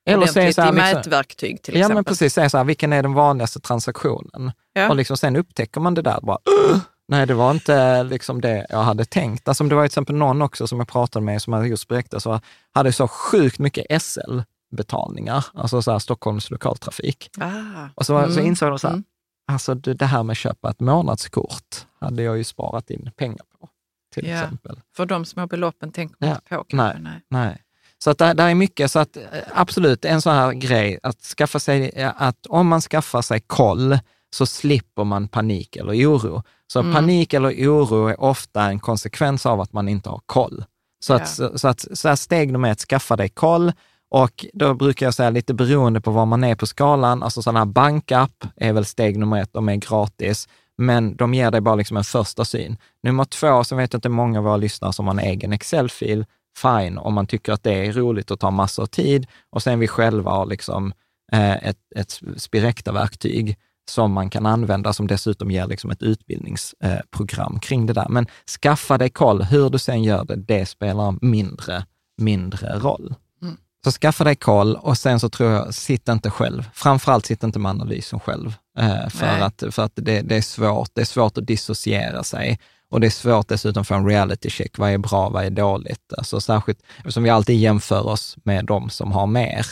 Eller säga så här, i liksom, mätverktyg till ja exempel. men precis, säga så här, vilken är den vanligaste transaktionen? Ja. Och liksom sen upptäcker man det där, bara, "Ugh, nej det var inte liksom det jag hade tänkt. Alltså det var till exempel någon också som jag pratade med som hade just berättat, så hade så sjukt mycket SL-betalningar, alltså så här Stockholms lokaltrafik. Ah. Och så, så Mm. insåg de så här, Mm. alltså det, här med att köpa ett månadskort hade jag ju sparat in pengar på, till Ja. exempel. För de små beloppen tänker man Ja. inte på kanske. Nej. Nej. Så att det, det är mycket, så att eh, absolut en sån här grej, att skaffa sig, eh, att om man skaffar sig koll så slipper man panik eller oro. Så Mm. panik eller oro är ofta en konsekvens av att man inte har koll. Så, Ja. att, så, så att så här steg nummer ett, skaffa dig koll. Och då brukar jag säga lite beroende på var man är på skalan, alltså sådana här bankapp är väl steg nummer ett, de är gratis, men de ger dig bara liksom en första syn. Nummer två, så vet jag inte många av våra lyssnare som har en egen Excel-fil, fine, om man tycker att det är roligt och tar massor av tid. Och sen vi själva har liksom eh, ett, ett Spirecta-verktyg som man kan använda, som dessutom ger liksom ett utbildningsprogram program kring det där. Men skaffa dig koll, hur du sen gör det, det spelar mindre, mindre roll. Mm. Så skaffa dig koll och sen så tror jag, sitt inte själv. Framförallt sitt inte med analysen själv. Eh, för Nej. att, för att det, det är svårt. Det är svårt att dissociera sig. Och det är svårt dessutom att få en reality check. Vad är bra, vad är dåligt? Alltså särskilt eftersom vi alltid jämför oss med de som har mer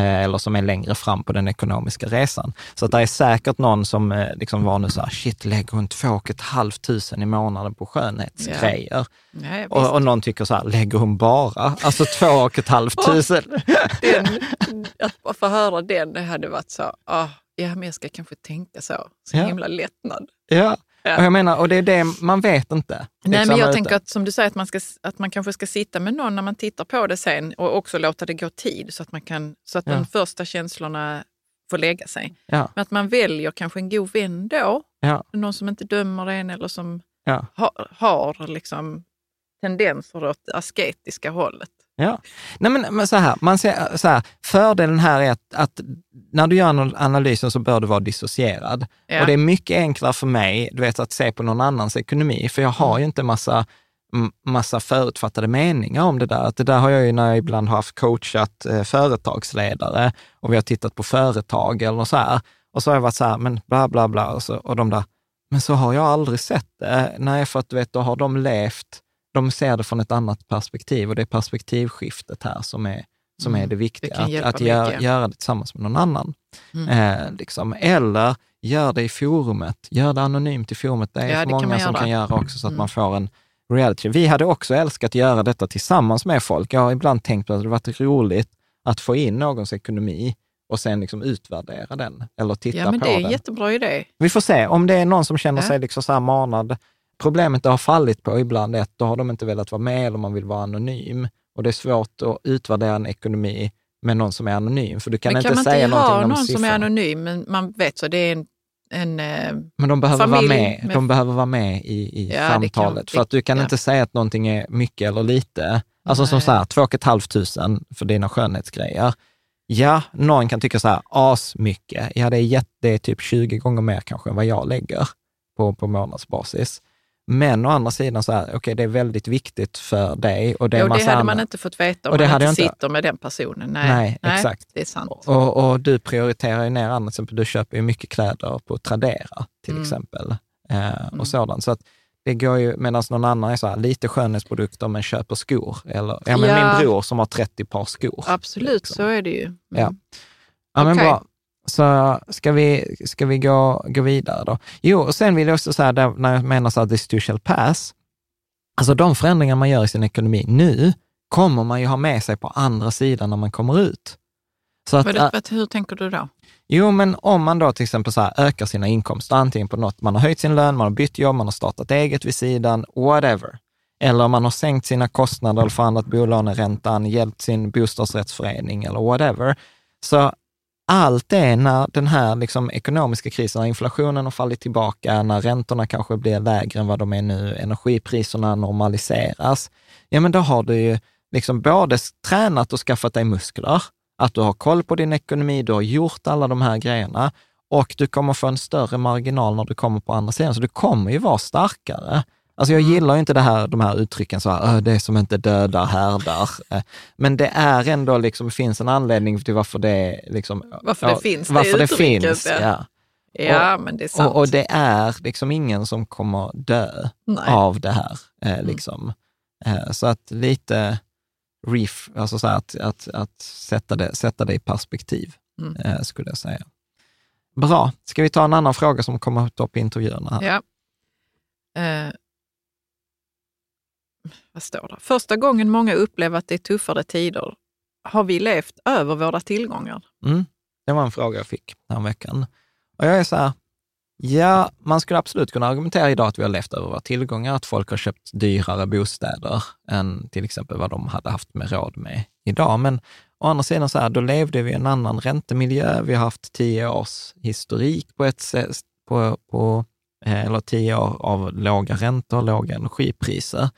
eller som är längre fram på den ekonomiska resan. Så att det är säkert någon som eh, liksom var nu så här, shit, lägger hon två och ett halvt tusen i månaden på skönhetsgrejer? Ja, ja, Och, och någon tycker så här, lägger hon bara? Alltså två och ett halvt tusen? den, att bara få höra den, det hade varit så, ah, ja men jag ska kanske tänka så. Så Ja. himla lättnad. Ja. Ja. Och jag menar, och det är det, man vet inte. Nej, liksom, men jag ute. tänker att som du säger, att man, ska, att man kanske ska sitta med någon när man tittar på det sen och också låta det gå tid så att, man kan, så att Ja. de första känslorna får lägga sig. Ja, Men att man väljer kanske en god vän då, ja, någon som inte dömer en eller som ja. ha, har liksom tendenser åt asketiska hållet. Ja. Nej, men, men så här, man ser, så här, fördelen här är att, att när du gör an- analysen så bör du vara dissocierad. Ja. Och det är mycket enklare för mig, du vet, att se på någon annans ekonomi, för jag har Mm. ju inte massa, massa förutfattade meningar om det där. Att det där har jag ju när jag ibland har haft coachat eh, företagsledare och vi har tittat på företag eller så här. Och så har jag varit så här, men bla bla bla, och, så, och de där, men så har jag aldrig sett det. Nej, för att du vet, då har de levt, de ser det från ett annat perspektiv och det är perspektivskiftet här som är, som är Mm, det viktiga. det kan att att göra, mycket. göra det tillsammans med någon annan. Mm. Eh, liksom. Eller gör det i forumet, gör det anonymt i forumet. Det är Ja, för det kan många man som göra. kan göra också så att Mm. man får en reality. Vi hade också älskat att göra detta tillsammans med folk. Jag har ibland tänkt på att det varit roligt att få in någons ekonomi och sen liksom utvärdera den eller titta Ja, men på det är en den. jättebra idé. Vi får se om det är någon som känner Ja. sig liksom så här manad. Problemet det har fallit på ibland är att då har de inte velat vara med eller man vill vara anonym. Och det är svårt att utvärdera en ekonomi med någon som är anonym, för du kan men inte kan man säga inte ha någonting om någon som är anonym, men man vet så, det är en, en eh, Men de behöver vara med, med- de behöver vara med i, i Ja, det kan- samtalet. för att du kan ja. inte säga att någonting är mycket eller lite. Alltså som Nej. så här, två och ett halvt tusen för dina skönhetsgrejer. Ja, någon kan tycka så här, as mycket. Ja, det är, jätte, det är typ 20 gånger mer kanske än vad jag lägger på, på månadsbasis. Men å andra sidan så här, okej, det är väldigt viktigt för dig och det jo, det hade man andra- inte fått veta om Och det man inte jag inte- sitter med den personen. Nej, Nej, exakt. Det är sant. Och, och du prioriterar ju ner annat, till exempel du köper ju mycket kläder på Tradera till Mm. exempel. Eh, Mm. och sådant. Så att det går ju, medan någon annan är så här, lite skönhetsprodukter men köper skor. Eller, ja, men Ja. min bror som har 30 par skor. Absolut, liksom. så är det ju. Mm. Ja. Ja, men Okej. bra. Så ska vi, ska vi gå, gå vidare då? Jo, och sen vill jag också säga, där, när jag menar så att this too shall pass, alltså de förändringar man gör i sin ekonomi nu, kommer man ju ha med sig på andra sidan när man kommer ut. Så att, Vad, äh, vad, hur tänker du då? Jo, men om man då till exempel så här ökar sina inkomster, antingen på något, man har höjt sin lön, man har bytt jobb, man har startat eget vid sidan, whatever. Eller man har sänkt sina kostnader eller förhandlat bolåneräntan, hjälpt sin bostadsrättsförening eller whatever. Så allt det när den här liksom ekonomiska krisen, när inflationen har fallit tillbaka, när räntorna kanske blir lägre än vad de är nu, energipriserna normaliseras, ja men då har du ju liksom både tränat och skaffat dig muskler, att du har koll på din ekonomi, du har gjort alla de här grejerna och du kommer få en större marginal när du kommer på andra sidan, så du kommer ju vara starkare. Alltså jag gillar ju inte det här, de här uttrycken, så här, "Ö, det som inte dödar härdar. Eh, Men det är ändå, liksom, det finns en anledning till varför det, liksom, Varför det finns, det varför det uttrycket, finns. ja. Ja. Ja, men det är sant. Och, och det är liksom ingen som kommer dö Nej. av det här. Eh, liksom. eh, så att lite reef, alltså så att, att, att sätta, det, sätta det i perspektiv, Mm. eh, skulle jag säga. Bra. Ska vi ta en annan fråga som kommer upp i intervjuerna? Här? Ja. Vad står det? Första gången många upplever att det är tuffare tider har vi levt över våra tillgångar. Mm. Det var en fråga jag fick den veckan. Och jag är så här, ja, man skulle absolut kunna argumentera idag att vi har levt över våra tillgångar, att folk har köpt dyrare bostäder än till exempel vad de hade haft med råd med idag. Men å andra sidan, så här, då levde vi i en annan räntemiljö. Vi har haft tio års historik på ett sätt, på, på, eh, eller tio år av låga räntor, låga energipriser.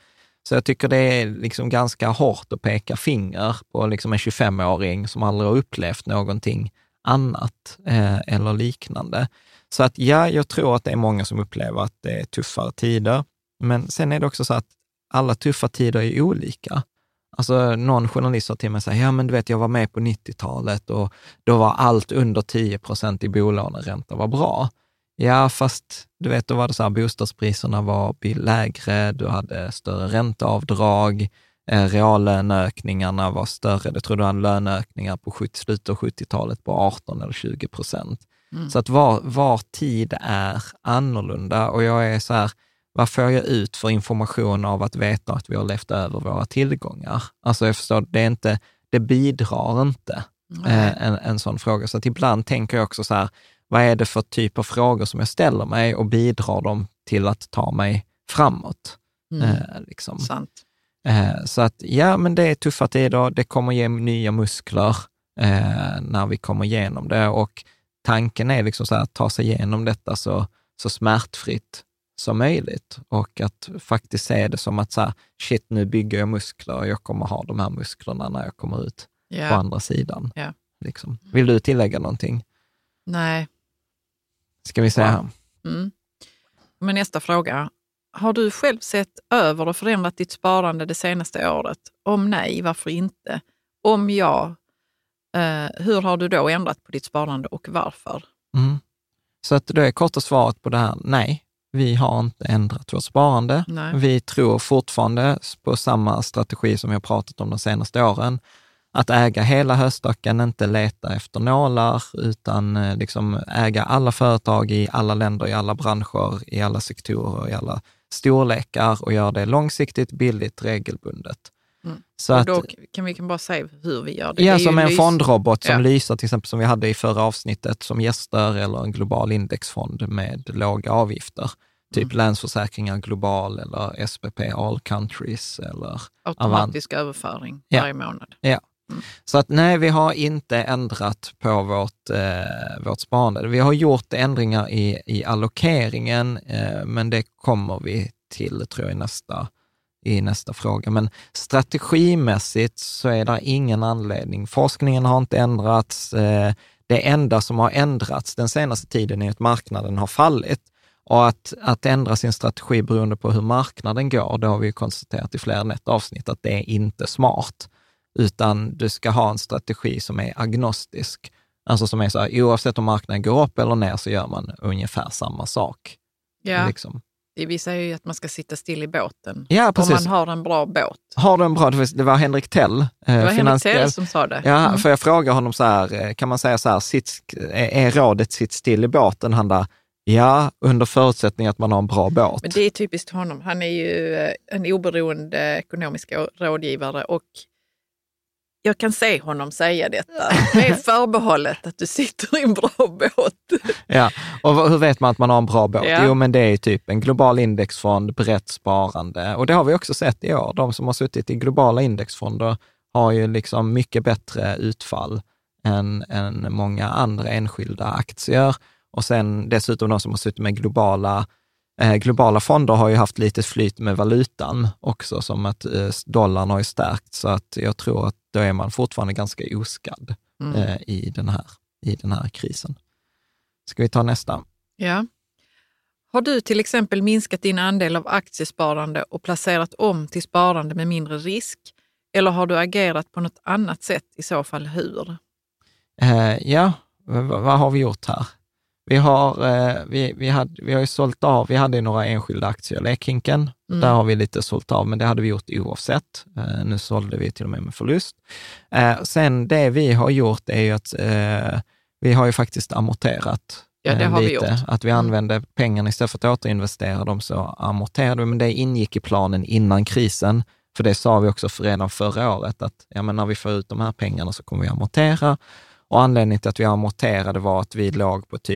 Så jag tycker det är liksom ganska hårt att peka finger på liksom en 25-åring som aldrig har upplevt någonting annat eh, eller liknande. Så att ja, jag tror att det är många som upplever att det är tuffare tider. Men sen är det också så att alla tuffa tider är olika. Alltså någon journalist sa till mig så här, ja men du vet, jag var med på 90-talet och då var allt under 10 procent i bolåneränta var bra. Ja, fast du vet, då var det så här, bostadspriserna var lägre, du hade större ränteavdrag, eh, reallöneökningarna var större. Jag tror du hade löneökningar på 70, slutet av 70-talet på 18 eller 20 procent. Så att var, var tid är annorlunda och jag är så här, vad får jag ut för information av att veta att vi har levt över våra tillgångar? Alltså jag förstår, det, är inte, det bidrar inte eh, en, en sån fråga. Så att ibland tänker jag också så här, vad är det för typ av frågor som jag ställer mig och bidrar de till att ta mig framåt? Mm. Eh, liksom. Eh, så att ja, men det är tuffa tider. Det kommer ge nya muskler eh, när vi kommer igenom det och tanken är liksom så här, att ta sig igenom detta så, så smärtfritt som möjligt och att faktiskt se det som att så här, shit, nu bygger jag muskler och jag kommer ha de här musklerna när jag kommer ut på Ja. andra sidan. Ja. Liksom. Vill du tillägga någonting? Nej. Ska vi säga. Mm. Men nästa fråga. Har du själv sett över och förändrat ditt sparande det senaste året? Om nej, varför inte? Om ja, eh, hur har du då ändrat på ditt sparande och varför? Mm. Så att det är korta svaret på det här, nej, vi har inte ändrat vårt sparande. Nej. Vi tror fortfarande på samma strategi som vi har pratat om de senaste åren. Att äga hela höstacken, inte leta efter nålar, utan eh, liksom äga alla företag i alla länder, i alla branscher, i alla sektorer, i alla storlekar och göra det långsiktigt, billigt, regelbundet. Mm. Så och att, då kan vi kan bara säga hur vi gör det. Ja, det som en lys- fondrobot som Ja. Lysa till exempel, som vi hade i förra avsnittet som gäster, eller en global indexfond med låga avgifter. Typ Mm. Länsförsäkringar Global eller SPP All Countries eller Automatisk överföring Ja. varje månad. Så att nej, vi har inte ändrat på vårt, eh, vårt sparande. Vi har gjort ändringar i, i allokeringen, eh, men det kommer vi till, tror jag, i nästa, i nästa fråga. Men strategimässigt så är det ingen anledning. Forskningen har inte ändrats. Eh, det enda som har ändrats den senaste tiden är att marknaden har fallit. Och att, att ändra sin strategi beroende på hur marknaden går, det har vi ju konstaterat i fler än ett avsnitt, att det är inte smart utan du ska ha en strategi som är agnostisk. Alltså som är så här, oavsett om marknaden går upp eller ner så gör man ungefär samma sak. Ja, Liksom. Vi säger ju att man ska sitta still i båten. Ja, Om precis. man har en bra båt. Har du en bra, det var Henrik Tell. eh, Det var Henrik Tell som sa det. Ja, Mm. för jag frågar honom så här, eh, kan man säga så här, sitt, är är rådet sitt still i båten? Han där, ja, under förutsättning att man har en bra båt. Men det är typiskt honom. Han är ju eh, en oberoende ekonomisk rådgivare och jag kan se honom säga detta. Det är förbehållet att du sitter i en bra båt. Ja, och hur vet man att man har en bra båt? Ja. Jo, men det är typ en global indexfond, brett sparande. Och det har vi också sett i år. De som har suttit i globala indexfonder har ju liksom mycket bättre utfall än, än många andra enskilda aktier. Och sen dessutom de som har suttit med globala globala fonder har ju haft lite flyt med valutan också, som att eh, dollarn har ju stärkt, så att jag tror att då är man fortfarande ganska oskadd Mm. eh, i, den här, i den här krisen. Ska vi ta nästa? Ja. Har du till exempel minskat din andel av aktiesparande och placerat om till sparande med mindre risk? Eller har du agerat på något annat sätt? I så fall hur? Eh, ja, v- vad har vi gjort här? Vi har, eh, vi, vi, hade, vi har ju sålt av, vi hade ju några enskilda aktier, Lekhinken, Mm. där har vi lite sålt av, men det hade vi gjort oavsett. Eh, nu sålde vi till och med med förlust. Eh, sen det vi har gjort är ju att vi har ju faktiskt amorterat Ja, det har vi lite. gjort. Att vi Mm. använde pengarna istället för att återinvestera dem så amorterade vi, men det ingick i planen innan krisen. För det sa vi också för redan förra året, att ja, men när vi får ut de här pengarna så kommer vi amortera. Och anledningen till att vi amorterade var att vi låg på typ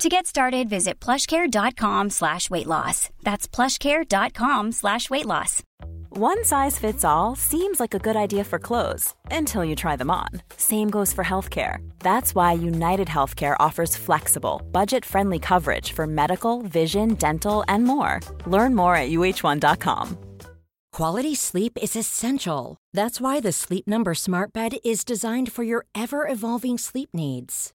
To get started, visit plushcare.com slash weight loss. That's plushcare.com slash weight loss. One size fits all seems like a good idea for clothes until you try them on. Same goes for healthcare. That's why United Healthcare offers flexible, budget friendly coverage for medical, vision, dental, and more. Learn more at uh1.com. Quality sleep is essential. That's why the Sleep Number Smart Bed is designed for your ever evolving sleep needs.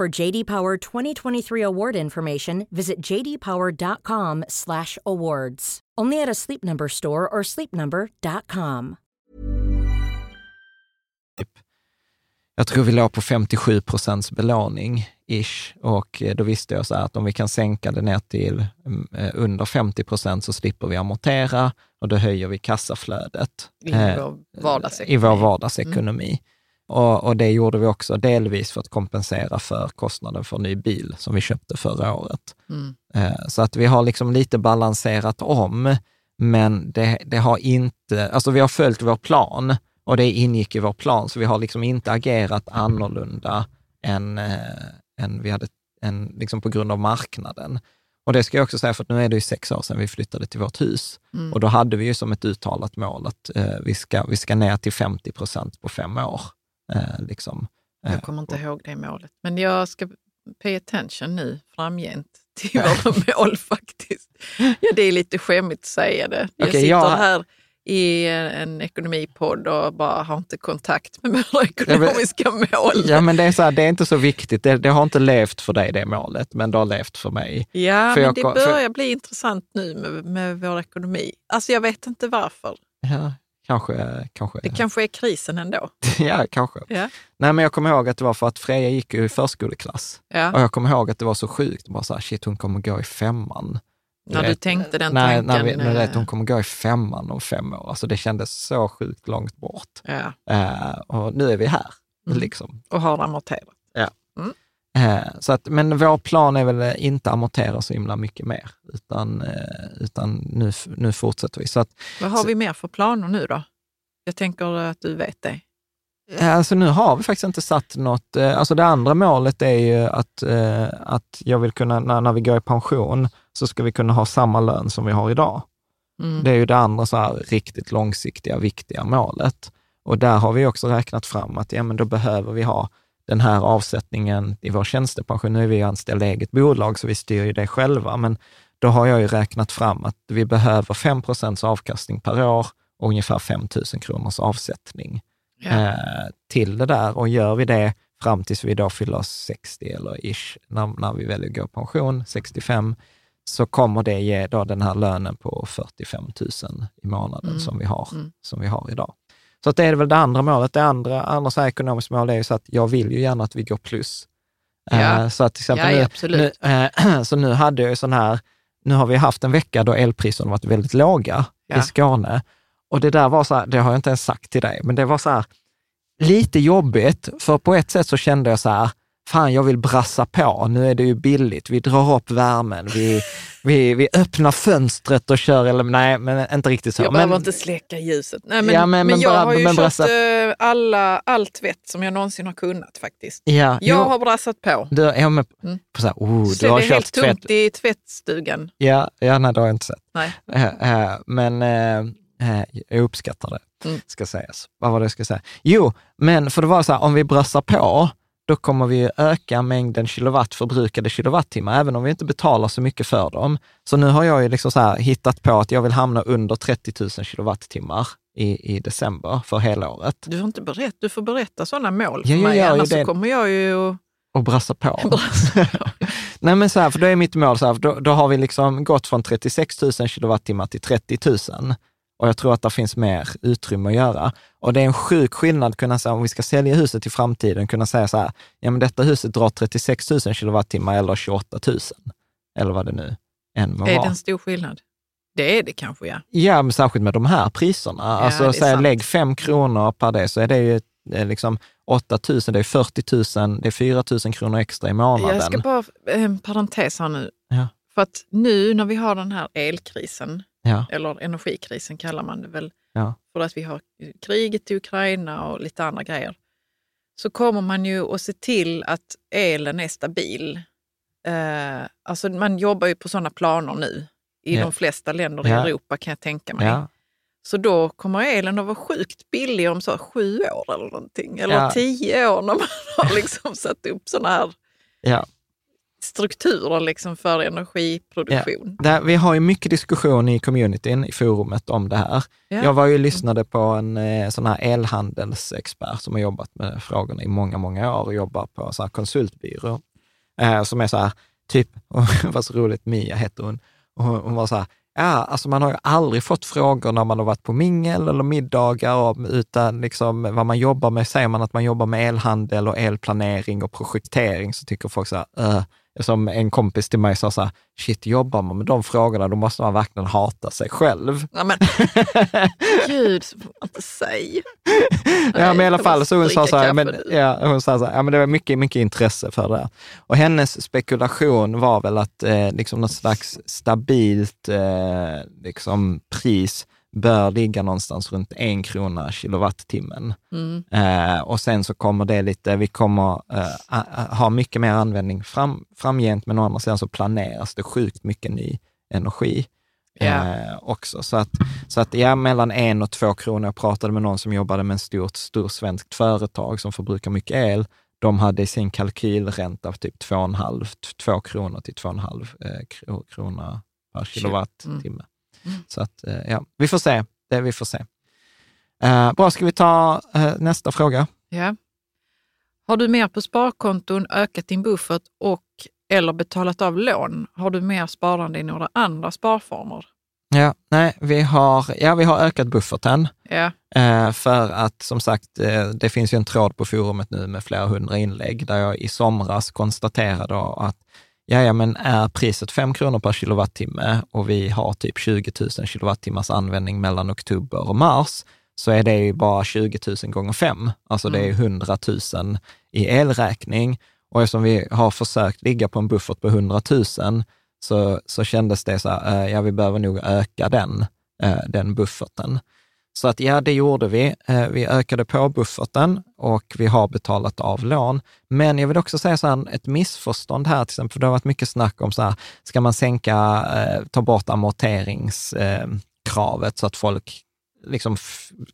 For JD Power 2023 award information, visit jdpower.com/awards. Only at a Sleep Number store or sleepnumber.com. jag tror vi låg på 57 procents belåning, ish. Och eh, då visste jag så att om vi kan sänka det ner till mm, eh, under 50 procent så slipper vi amortera och då höjer vi kassaflödet. I eh, vår vardagsekonomi. I vår vardagsekonomi. Och, och det gjorde vi också delvis för att kompensera för kostnaden för ny bil som vi köpte förra året. Mm. Eh, Så att vi har liksom lite balanserat om, men det, det har inte, alltså vi har följt vår plan och det ingick i vår plan, så vi har liksom inte agerat annorlunda än, eh, än vi hade, än liksom på grund av marknaden. Och det ska jag också säga, för att nu är det ju sex år sedan vi flyttade till vårt hus. Mm. Och då hade vi ju som ett uttalat mål att eh, vi, ska, vi ska ner till 50 procent på fem år. Eh, liksom. Eh, Jag kommer inte ihåg det målet. Men jag ska pay attention nu framgent till våra mål faktiskt. Ja, det är lite skämmigt att säga det. Jag Okej, sitter jag- här i en ekonomipodd och bara har inte kontakt med våra ekonomiska mål. Ja, men det är, så här, det är inte så viktigt. Det, det har inte levt för dig, det målet, men det har levt för mig. Ja, För men jag det kom- för- börjar bli intressant nu med, med vår ekonomi. Alltså jag vet inte varför. Ja, kanske. kanske. Det kanske är krisen ändå. ja, kanske. Ja. Nej, men jag kommer ihåg att det var för att Freja gick ju i förskoleklass. Och Ja. jag kommer ihåg att det var så sjukt. Bara så här, shit, hon kommer gå i femman. När du vet, tänkte den när, tanken. När vi, när eh, hon kommer gå i femman om fem år. Alltså det kändes så sjukt långt bort. ja, Eh, och nu är vi här, Mm. liksom. och har amorterat. Eh, så att, men vår plan är väl inte amortera så himla mycket mer, utan, eh, utan nu, nu fortsätter vi. Så att, Vad har vi mer för planer nu då? Jag tänker att du vet det. Alltså nu har vi faktiskt inte satt något, eh, alltså det andra målet är ju att, eh, att jag vill kunna, när, när vi går i pension, så ska vi kunna ha samma lön som vi har idag. Mm. Det är ju det andra så här riktigt långsiktiga, viktiga målet. Och där har vi också räknat fram att ja, men då behöver vi ha den här avsättningen i vår tjänstepension. Nu är vi anställda i eget bolag, så vi styr ju det själva, men då har jag ju räknat fram att vi behöver 5% avkastning per år och ungefär 5 000 kronors avsättning Ja. eh, till det där. Och gör vi det fram tills vi då fyller 60 eller ish, när, när vi väljer att gå i pension, 65, så kommer det ge då den här lönen på 45 000 i månaden Mm. som, vi har, Mm. som vi har idag. Så att det är väl det andra målet. Det andra, andra så här ekonomiska mål är ju så att jag vill ju gärna att vi går plus. Ja. Eh, så att till exempel Ja, nu, nu, eh, så nu hade jag ju sån här, nu har vi haft en vecka då elpriserna varit väldigt låga Ja. i Skåne. Och det där var så här, det har jag inte ens sagt till dig, men det var så här lite jobbigt, för på ett sätt så kände jag så här, fan jag vill brassa på, nu är det ju billigt, vi drar upp värmen, vi, vi, vi öppnar fönstret och kör, eller nej, men inte riktigt så. Jag men, behöver inte släcka ljuset. Nej, men, Ja, men- men, men jag bara- har ju men kört brassa- eh, alla, allt tvätt som jag någonsin har kunnat faktiskt. Ja, Jag jo, har brassat på. du, ja, men, Mm. på så här, oh, Så du har det är kört helt tvätt. tomt i tvättstugan. Ja, ja, nej, det har jag inte sett. Nej. Eh, eh, Men eh, jag uppskattar det, Mm. ska sägas. Vad var det jag ska säga? Jo, men för det var så här, om vi brassar på, då kommer vi öka mängden kilowatt, förbrukade kilowattimmar, även om vi inte betalar så mycket för dem. Så nu har jag ju liksom så hittat på att jag vill hamna under 30 000 kilowattimmar i, i december för hela året. Du får, inte berätta, du får berätta sådana mål för jag mig, annars så kommer jag ju Och brassa på. brassa på. Nej men så här, för då är mitt mål så här, då, då har vi liksom gått från 36 000 kilowattimmar till 30 000. Och jag tror att det finns mer utrymme att göra. Och det är en sjuk skillnad kunna säga, om vi ska sälja huset i framtiden, kunna säga så här, ja men detta huset drar 36 000 kilowattimmar eller 28 000. Eller vad det nu än må Är det vara. en stor skillnad? Det är det kanske, ja. Ja, men särskilt med de här priserna. det alltså är säg, sant. lägg 5 kronor per det, så är det ju eh, liksom 8 000, det är 40 000, det är 4 000 kronor extra i månaden. Jag ska bara, eh, en parentes här nu. Ja. För att nu när vi har den här elkrisen, Ja, eller energikrisen kallar man det väl, ja, för att vi har kriget i Ukraina och lite andra grejer, så kommer man ju att se till att elen är stabil. Eh, alltså man jobbar ju på sådana planer nu i Ja. de flesta länder i Europa kan jag tänka mig. Så då kommer elen att vara sjukt billig om så sju år eller någonting. Eller tio år när man har liksom satt upp sådana här ja. Strukturer liksom för energiproduktion. Där, vi har ju mycket diskussion i communityn, i forumet om det här. Ja. Jag var ju lyssnade på en eh, sån här elhandelsexpert som har jobbat med frågorna i många, många år och jobbar på så här konsultbyrå. Eh, som är så här, typ, var så roligt, Mia hette hon, och hon, hon var så här, ja, alltså man har ju aldrig fått frågor när man har varit på mingel eller middagar, om, utan liksom vad man jobbar med. Säger man att man jobbar med elhandel och elplanering och projektering så tycker folk så här, "Öh." Som en kompis till mig sa så här, shit, jobbar man med de frågorna, då måste man verkligen hata sig själv. Ja, men, gud, så får man inte säga. ja, men i alla fall så hon sa så här, men, ja, hon sa så här, ja, men det var mycket, mycket intresse för det. Och hennes spekulation var väl att eh, liksom något slags stabilt eh, liksom pris bör ligga någonstans runt en krona kilowattimmen. Mm. Eh, och sen så kommer det lite, vi kommer eh, ha mycket mer användning fram, framgent, men å andra sidan så planeras det sjukt mycket ny energi eh, också. Så att, så att ja, mellan en och två kronor, jag pratade med någon som jobbade med en stort, stor svenskt företag som förbrukar mycket el. De hade i sin kalkylränta typ 2,5, två kronor till 2,5 eh, kro- krona per kilowattimme. Mm. Så att, eh, ja, vi får se. Det vi får se. Eh, bra, ska vi ta eh, nästa fråga? Ja. Har du mer på sparkonton, ökat din buffert och eller betalat av lån? Har du mer sparande i några andra sparformer? Ja, nej, vi har, ja, vi har ökat bufferten. Ja, Eh, för att som sagt, eh, det finns ju en tråd på forumet nu med flera hundra inlägg där jag i somras konstaterade att ja, ja, men är priset 5 kronor per kilowattimme och vi har typ 20 000 kilowattimmars användning mellan oktober och mars, så är det ju bara 20 000 gånger 5. Alltså det är 100 000 i elräkning. Och eftersom vi har försökt ligga på en buffert på 100 000 så, så kändes det så här, eh, ja vi behöver nog öka den, eh, den bufferten. Så att ja, det gjorde vi. Eh, vi ökade på bufferten och vi har betalat av lån. Men jag vill också säga så här, ett missförstånd här, till exempel, för det har varit mycket snack om så här, ska man sänka, eh, ta bort amorteringskravet så att folk liksom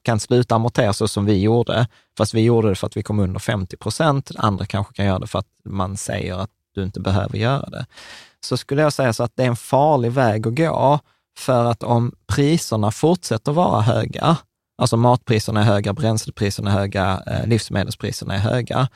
kan sluta amortera så som vi gjorde, fast vi gjorde det för att vi kom under 50 procent. Andra kanske kan göra det för att man säger att du inte behöver göra det. Så skulle jag säga så att det är en farlig väg att gå, för att om priserna fortsätter vara höga, alltså matpriserna är höga, bränslepriserna är höga, eh, livsmedelspriserna är höga,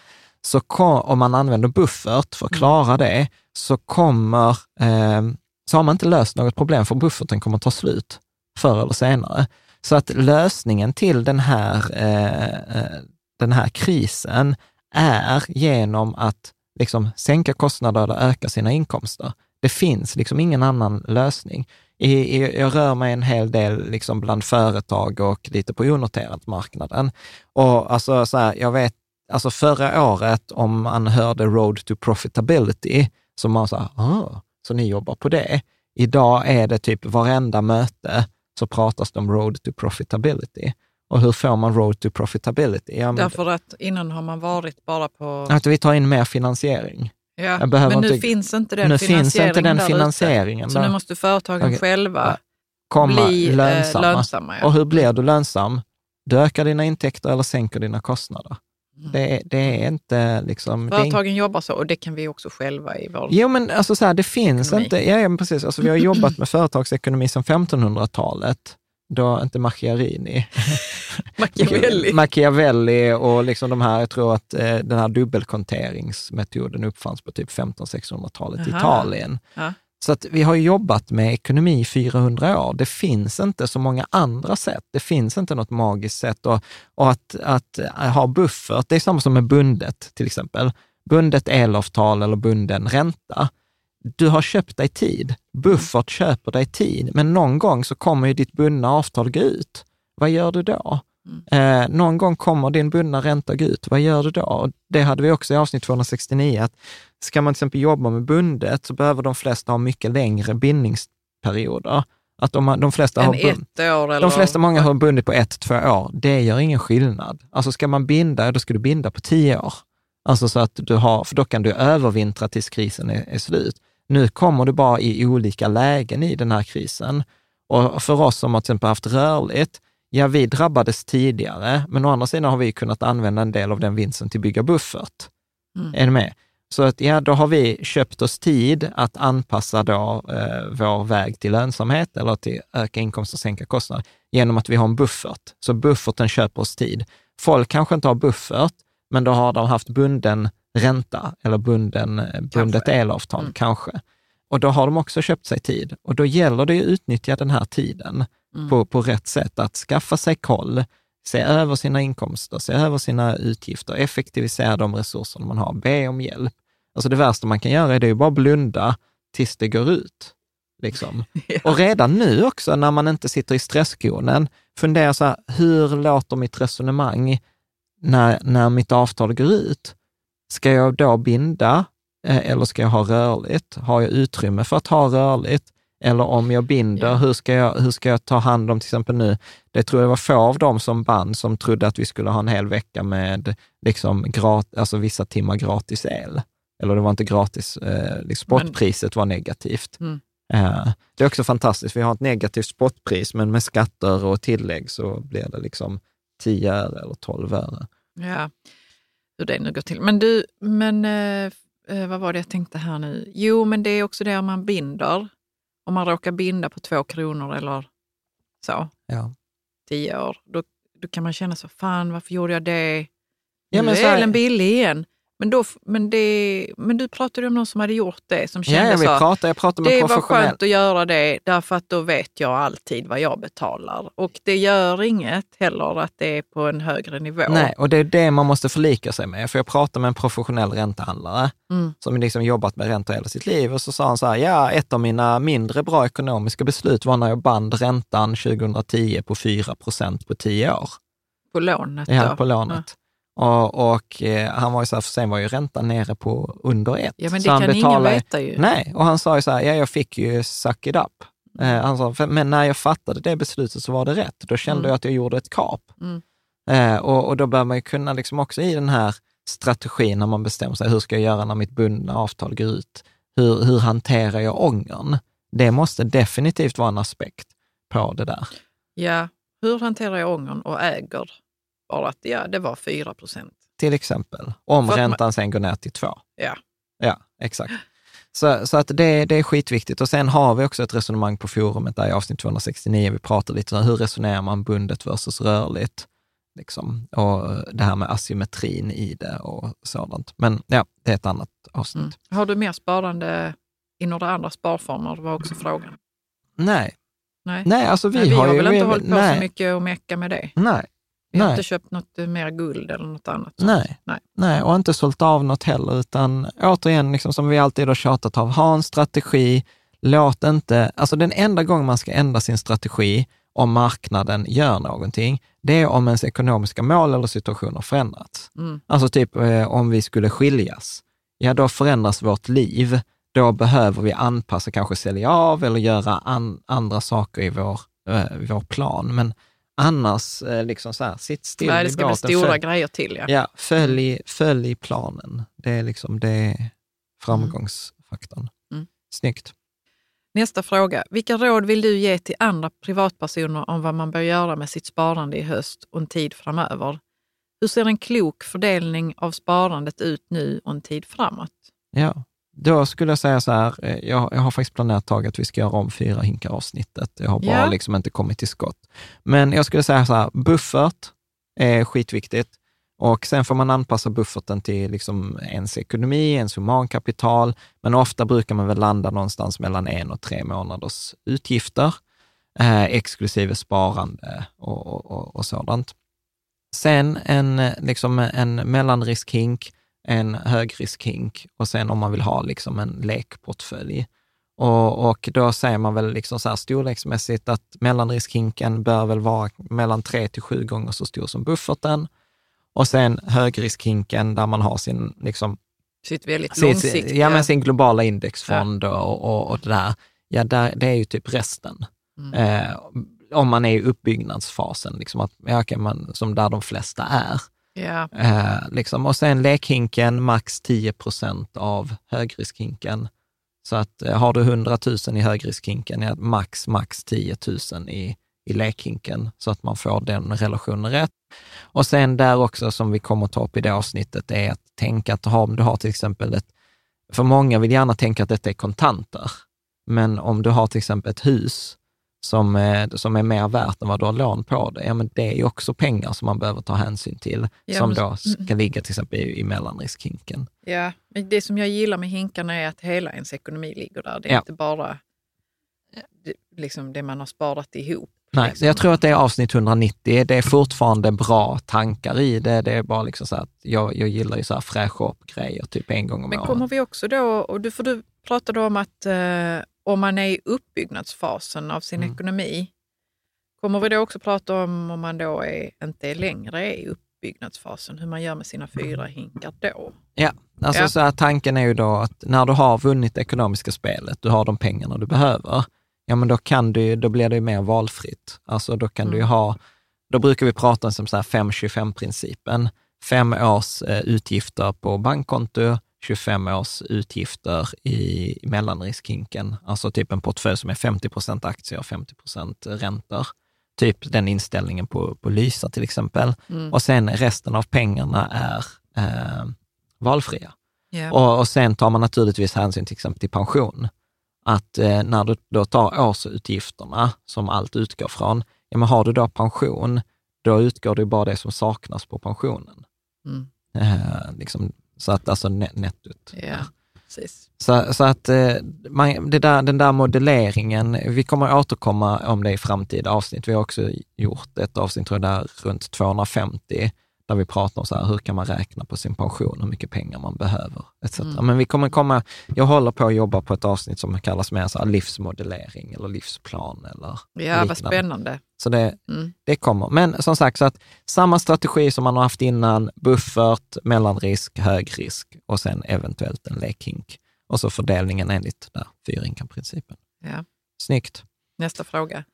så kom, om man använder buffert för att klara det, så kommer, eh, så har man inte löst något problem, för bufferten kommer ta slut förr eller senare. Så att lösningen till den här, eh, eh, den här krisen är genom att liksom sänka kostnader eller öka sina inkomster. Det finns liksom ingen annan lösning. I, i, jag rör mig en hel del liksom bland företag och lite på onoterat marknaden. Och alltså så här, jag vet, alltså förra året om man hörde Road to Profitability, så man sa, ah, så ni jobbar på det. Idag är det typ varenda möte så pratas det om road to profitability. Och hur får man road to profitability? Ja, Därför att innan har man varit bara på... Att vi tar in mer finansiering. Ja, men nu inte, finns inte den nu finns inte den finansieringen. Så nu måste företagen okay. själva Komma bli lönsamma. Eh, lönsamma ja. Och hur blir du lönsam? Du ökar dina intäkter eller sänker dina kostnader. Mm. Det, det, är inte liksom... Företagen är... jobbar så och det kan vi också själva i vår Jo, men alltså så här, det finns ekonomi. inte... Ja, ja, precis. Alltså, vi har jobbat med företagsekonomi sedan 1500-talet. Då, inte Macchiarini. Machiavelli. Machiavelli och liksom de här, jag tror att eh, den här dubbelkonteringsmetoden uppfanns på typ 1500-1600-talet i Italien. Ja. Så att vi har jobbat med ekonomi i 400 år. Det finns inte så många andra sätt. Det finns inte något magiskt sätt. Och, och att, att ha buffert, det är samma som med bundet till exempel. Bundet elavtal eller bunden ränta. Du har köpt dig tid. Buffert köper dig tid, men någon gång så kommer ju ditt bundna avtal gå ut. Vad gör du då? Mm. Eh, någon gång kommer din bundna ränta gå ut. Vad gör du då? Och det hade vi också i avsnitt 269, att ska man till exempel jobba med bundet så behöver de flesta ha mycket längre bindningsperioder. Att de, de flesta en har ett år? Eller? De flesta, många har bundit på ett, två år. Det gör ingen skillnad. Alltså ska man binda, då ska du binda på tio år. Alltså så att du har, för då kan du övervintra tills krisen är, är slut. Nu kommer du bara i olika lägen i den här krisen. Och för oss som har till exempel haft rörligt, ja, vi drabbades tidigare, men å andra sidan har vi kunnat använda en del av den vinsten till att bygga buffert. Mm. Är du med? Så att, ja, då har vi köpt oss tid att anpassa då, eh, vår väg till lönsamhet eller till öka inkomster och sänka kostnader genom att vi har en buffert. Så bufferten köper oss tid. Folk kanske inte har buffert, men då har de haft bunden ränta eller bunden, eh, bundet elavtal, mm. kanske. Och då har de också köpt sig tid. Och då gäller det att utnyttja den här tiden mm. på, på rätt sätt, att skaffa sig koll, se över sina inkomster, se över sina utgifter, effektivisera de resurser man har, be om hjälp. Alltså det värsta man kan göra är det ju bara blunda tills det går ut. Liksom. ja. Och redan nu också, när man inte sitter i stresskonen, fundera så här, hur låter mitt resonemang när, när mitt avtal går ut? Ska jag då binda eh, eller ska jag ha rörligt? Har jag utrymme för att ha rörligt? Eller om jag binder, yeah. hur, ska jag, hur ska jag ta hand om till exempel nu, det tror jag var få av dem som band som trodde att vi skulle ha en hel vecka med liksom grat, alltså vissa timmar gratis el. Eller det var inte gratis, eh, liksom spotpriset var negativt. Mm. Eh, det är också fantastiskt, vi har ett negativt spotpris, men med skatter och tillägg så blir det liksom 10 öre eller 12 öre. Ja, hur det nu går till. Men du, men eh, eh, vad var det jag tänkte här nu? Jo, men det är också det man binder om man råkar binda på två kronor eller så, ja. tio år, då, då kan man känna så, fan varför gjorde jag det? Ja, nu är elen billig igen. Men, då, men, det, men du pratade om någon som hade gjort det, som kände ja, så. Pratar, jag pratar med det var skönt att göra det, därför att då vet jag alltid vad jag betalar. Och det gör inget heller att det är på en högre nivå. Nej, och det är det man måste förlika sig med. För jag pratade med en professionell räntehandlare mm. som liksom jobbat med ränta hela sitt liv och så sa han så här, ja, ett av mina mindre bra ekonomiska beslut var när jag band räntan 2010 på 4 procent på tio år. På lånet? Ja, då. på lånet. Ja. Och, och eh, han var ju så här, för sen var ju räntan nere på under ett. Ja, men det så kan betalade, ingen veta ju. Nej, och han sa ju så här, ja, jag fick ju suck it up. Eh, alltså, för, men när jag fattade det beslutet så var det rätt. Då kände Mm. jag att jag gjorde ett kap. Mm. Eh, och, och då bör man ju kunna liksom också i den här strategin när man bestämmer sig, hur ska jag göra när mitt bundna avtal går ut? Hur, hur hanterar jag ångern? Det måste definitivt vara en aspekt på det där. Ja, hur hanterar jag ångern och äger bara att ja, det var 4 procent. Till exempel, om För att man- räntan sen går ner till två. Ja. Ja, exakt. Så, så att det, det är skitviktigt. Och sen har vi också ett resonemang på forumet där i avsnitt 269, vi pratar lite om hur resonerar man bundet versus rörligt? Liksom. Och det här med asymmetrin i det och sådant. Men ja, det är ett annat avsnitt. Mm. Har du mer sparande i några andra sparformer? Det var också frågan. Nej, Nej, nej, alltså vi, Nej, vi har, har ju... väl inte hållit på nej, så mycket och mecka med det. Nej, Vi har inte köpt något mer guld eller något annat. nej. Nej. Nej, och inte sålt av något heller, utan återigen, liksom som vi alltid har tjatat av, ha en strategi, låt inte, alltså den enda gången man ska ändra sin strategi om marknaden gör någonting, det är om ens ekonomiska mål eller situation har förändrats. Mm. Alltså typ eh, om vi skulle skiljas, ja då förändras vårt liv, då behöver vi anpassa, kanske sälja av eller göra an, andra saker i vår, eh, vår plan. Men annars, eh, liksom så här, sitt still Nej, i det ska bli båten, stora följ- grejer till. Ja. Ja, följ, följ planen. Det är liksom det framgångsfaktorn. Mm. Snyggt. Nästa fråga. Vilka råd vill du ge till andra privatpersoner om vad man bör göra med sitt sparande i höst och en tid framöver? Hur ser en klok fördelning av sparandet ut nu och en tid framåt? Ja, då skulle jag säga så här, eh, jag, jag har faktiskt planerat tag att vi ska göra om fyra hinkar avsnittet. Jag har bara Ja. liksom inte kommit till skott. Men jag skulle säga så här, buffert är skitviktigt. Och sen får man anpassa bufferten till liksom ens ekonomi, ens humankapital, men ofta brukar man väl landa någonstans mellan en och tre månaders utgifter, eh, exklusive sparande och, och, och, sådant. Sen en, liksom en mellanriskhink, en högriskhink och sen om man vill ha liksom en lekportfölj. Och, och då säger man väl liksom så här storleksmässigt att mellanriskhinken bör väl vara mellan tre till sju gånger så stor som bufferten. Och sen högriskhinken där man har sin, liksom, Sitt väldigt sin, långsiktiga... ja, men sin globala indexfond och, och, och det där. Ja, där, det är ju typ resten. Mm. Eh, om man är i uppbyggnadsfasen, liksom att, ja, okej, man, som där de flesta är. Yeah. Eh, liksom. Och sen lekhinken, max 10 procent av högriskhinken. Så att eh, har du 100 000 i högriskhinken, ja, max, max 10 000 i, i lekhinken, så att man får den relationen rätt. Och sen där också, som vi kommer att ta upp i det avsnittet, är att tänka att om du har till exempel ett, för många vill gärna tänka att detta är kontanter, men om du har till exempel ett hus som, eh, som är mer värt än vad du har lån på det, ja men det är ju också pengar som man behöver ta hänsyn till, Ja, som men- då ska ligga till exempel i, i mellanriskhinken. Ja, men det som jag gillar med hinkarna är att hela ens ekonomi ligger där. Det är Ja. inte bara liksom det man har sparat ihop. Nej, liksom. jag tror att det är avsnitt 190. Det är fortfarande bra tankar i det. Det är bara liksom så att jag, jag gillar ju så här fräscha upp grejer typ en gång om Men året. kommer vi också då, och du, för du pratade om att eh, om man är i uppbyggnadsfasen av sin Mm. ekonomi, kommer vi då också prata om om man då är, inte är längre i uppbyggnadsfasen, hur man gör med sina fyra hinkar då? Ja, alltså Ja. Så här, tanken är ju då att när du har vunnit det ekonomiska spelet, du har de pengarna du behöver, ja men då, kan du, då blir det ju mer valfritt. Alltså då kan du Mm. ha, då brukar vi prata om som så här 5-25-principen. Fem års eh, utgifter på bankkonto, 25 års utgifter i, mellanriskhinken. Alltså typ en portfölj som är 50 procent aktier och 50 procent räntor. Typ den inställningen på, på Lysa till exempel. Mm. Och sen resten av pengarna är eh, valfria. Ja. Och, och sen tar man naturligtvis hänsyn till exempel till pension. Att eh, när du då tar årsutgifterna, som allt utgår från, ja men har du då pension, då utgår det bara det som saknas på pensionen. Mm. Eh, liksom, så att alltså net, nettot. Ja, precis. Så, så att eh, man, det där, den där modelleringen, vi kommer återkomma om det i framtida avsnitt. Vi har också gjort ett avsnitt, tror jag, där runt 250, där vi pratar om så här, hur kan man räkna på sin pension, hur mycket pengar man behöver, etc. Mm. Men vi kommer komma, jag håller på att jobba på ett avsnitt som kallas mer så livsmodellering eller livsplan eller Ja, liknande. vad spännande. Så det, Mm. det kommer. Men som sagt, så att samma strategi som man har haft innan, buffert, mellanrisk, högrisk och sen eventuellt en lekhink. Och så fördelningen enligt där, fyrhinkan-principen. Ja. Snyggt. Nästa fråga.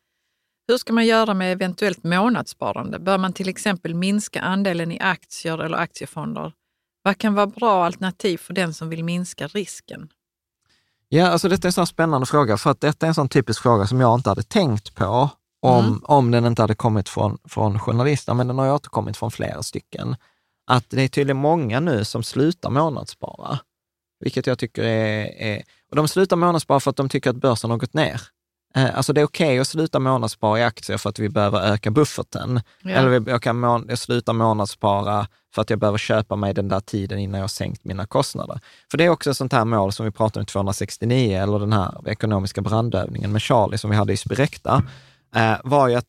Hur ska man göra med eventuellt månadssparande? Bör man till exempel minska andelen i aktier eller aktiefonder? Vad kan vara bra alternativ för den som vill minska risken? Ja, alltså detta är en sån spännande fråga, för att detta är en sån typisk fråga som jag inte hade tänkt på om, Mm. om den inte hade kommit från, från journalister, men den har ju återkommit från flera stycken. Att det är tydligen många nu som slutar månadsspara, vilket jag tycker är, är... Och de slutar månadsspara för att de tycker att börsen har gått ner. Eh, Alltså det är okej att sluta månadsspara i aktier för att vi behöver öka bufferten. Ja. Eller jag kan mån, jag slutar månadsspara för att jag behöver köpa mig den där tiden innan jag har sänkt mina kostnader. För det är också ett sånt här mål som vi pratade om 269, eller den här ekonomiska brandövningen med Charlie som vi hade i Spirecta, var ju att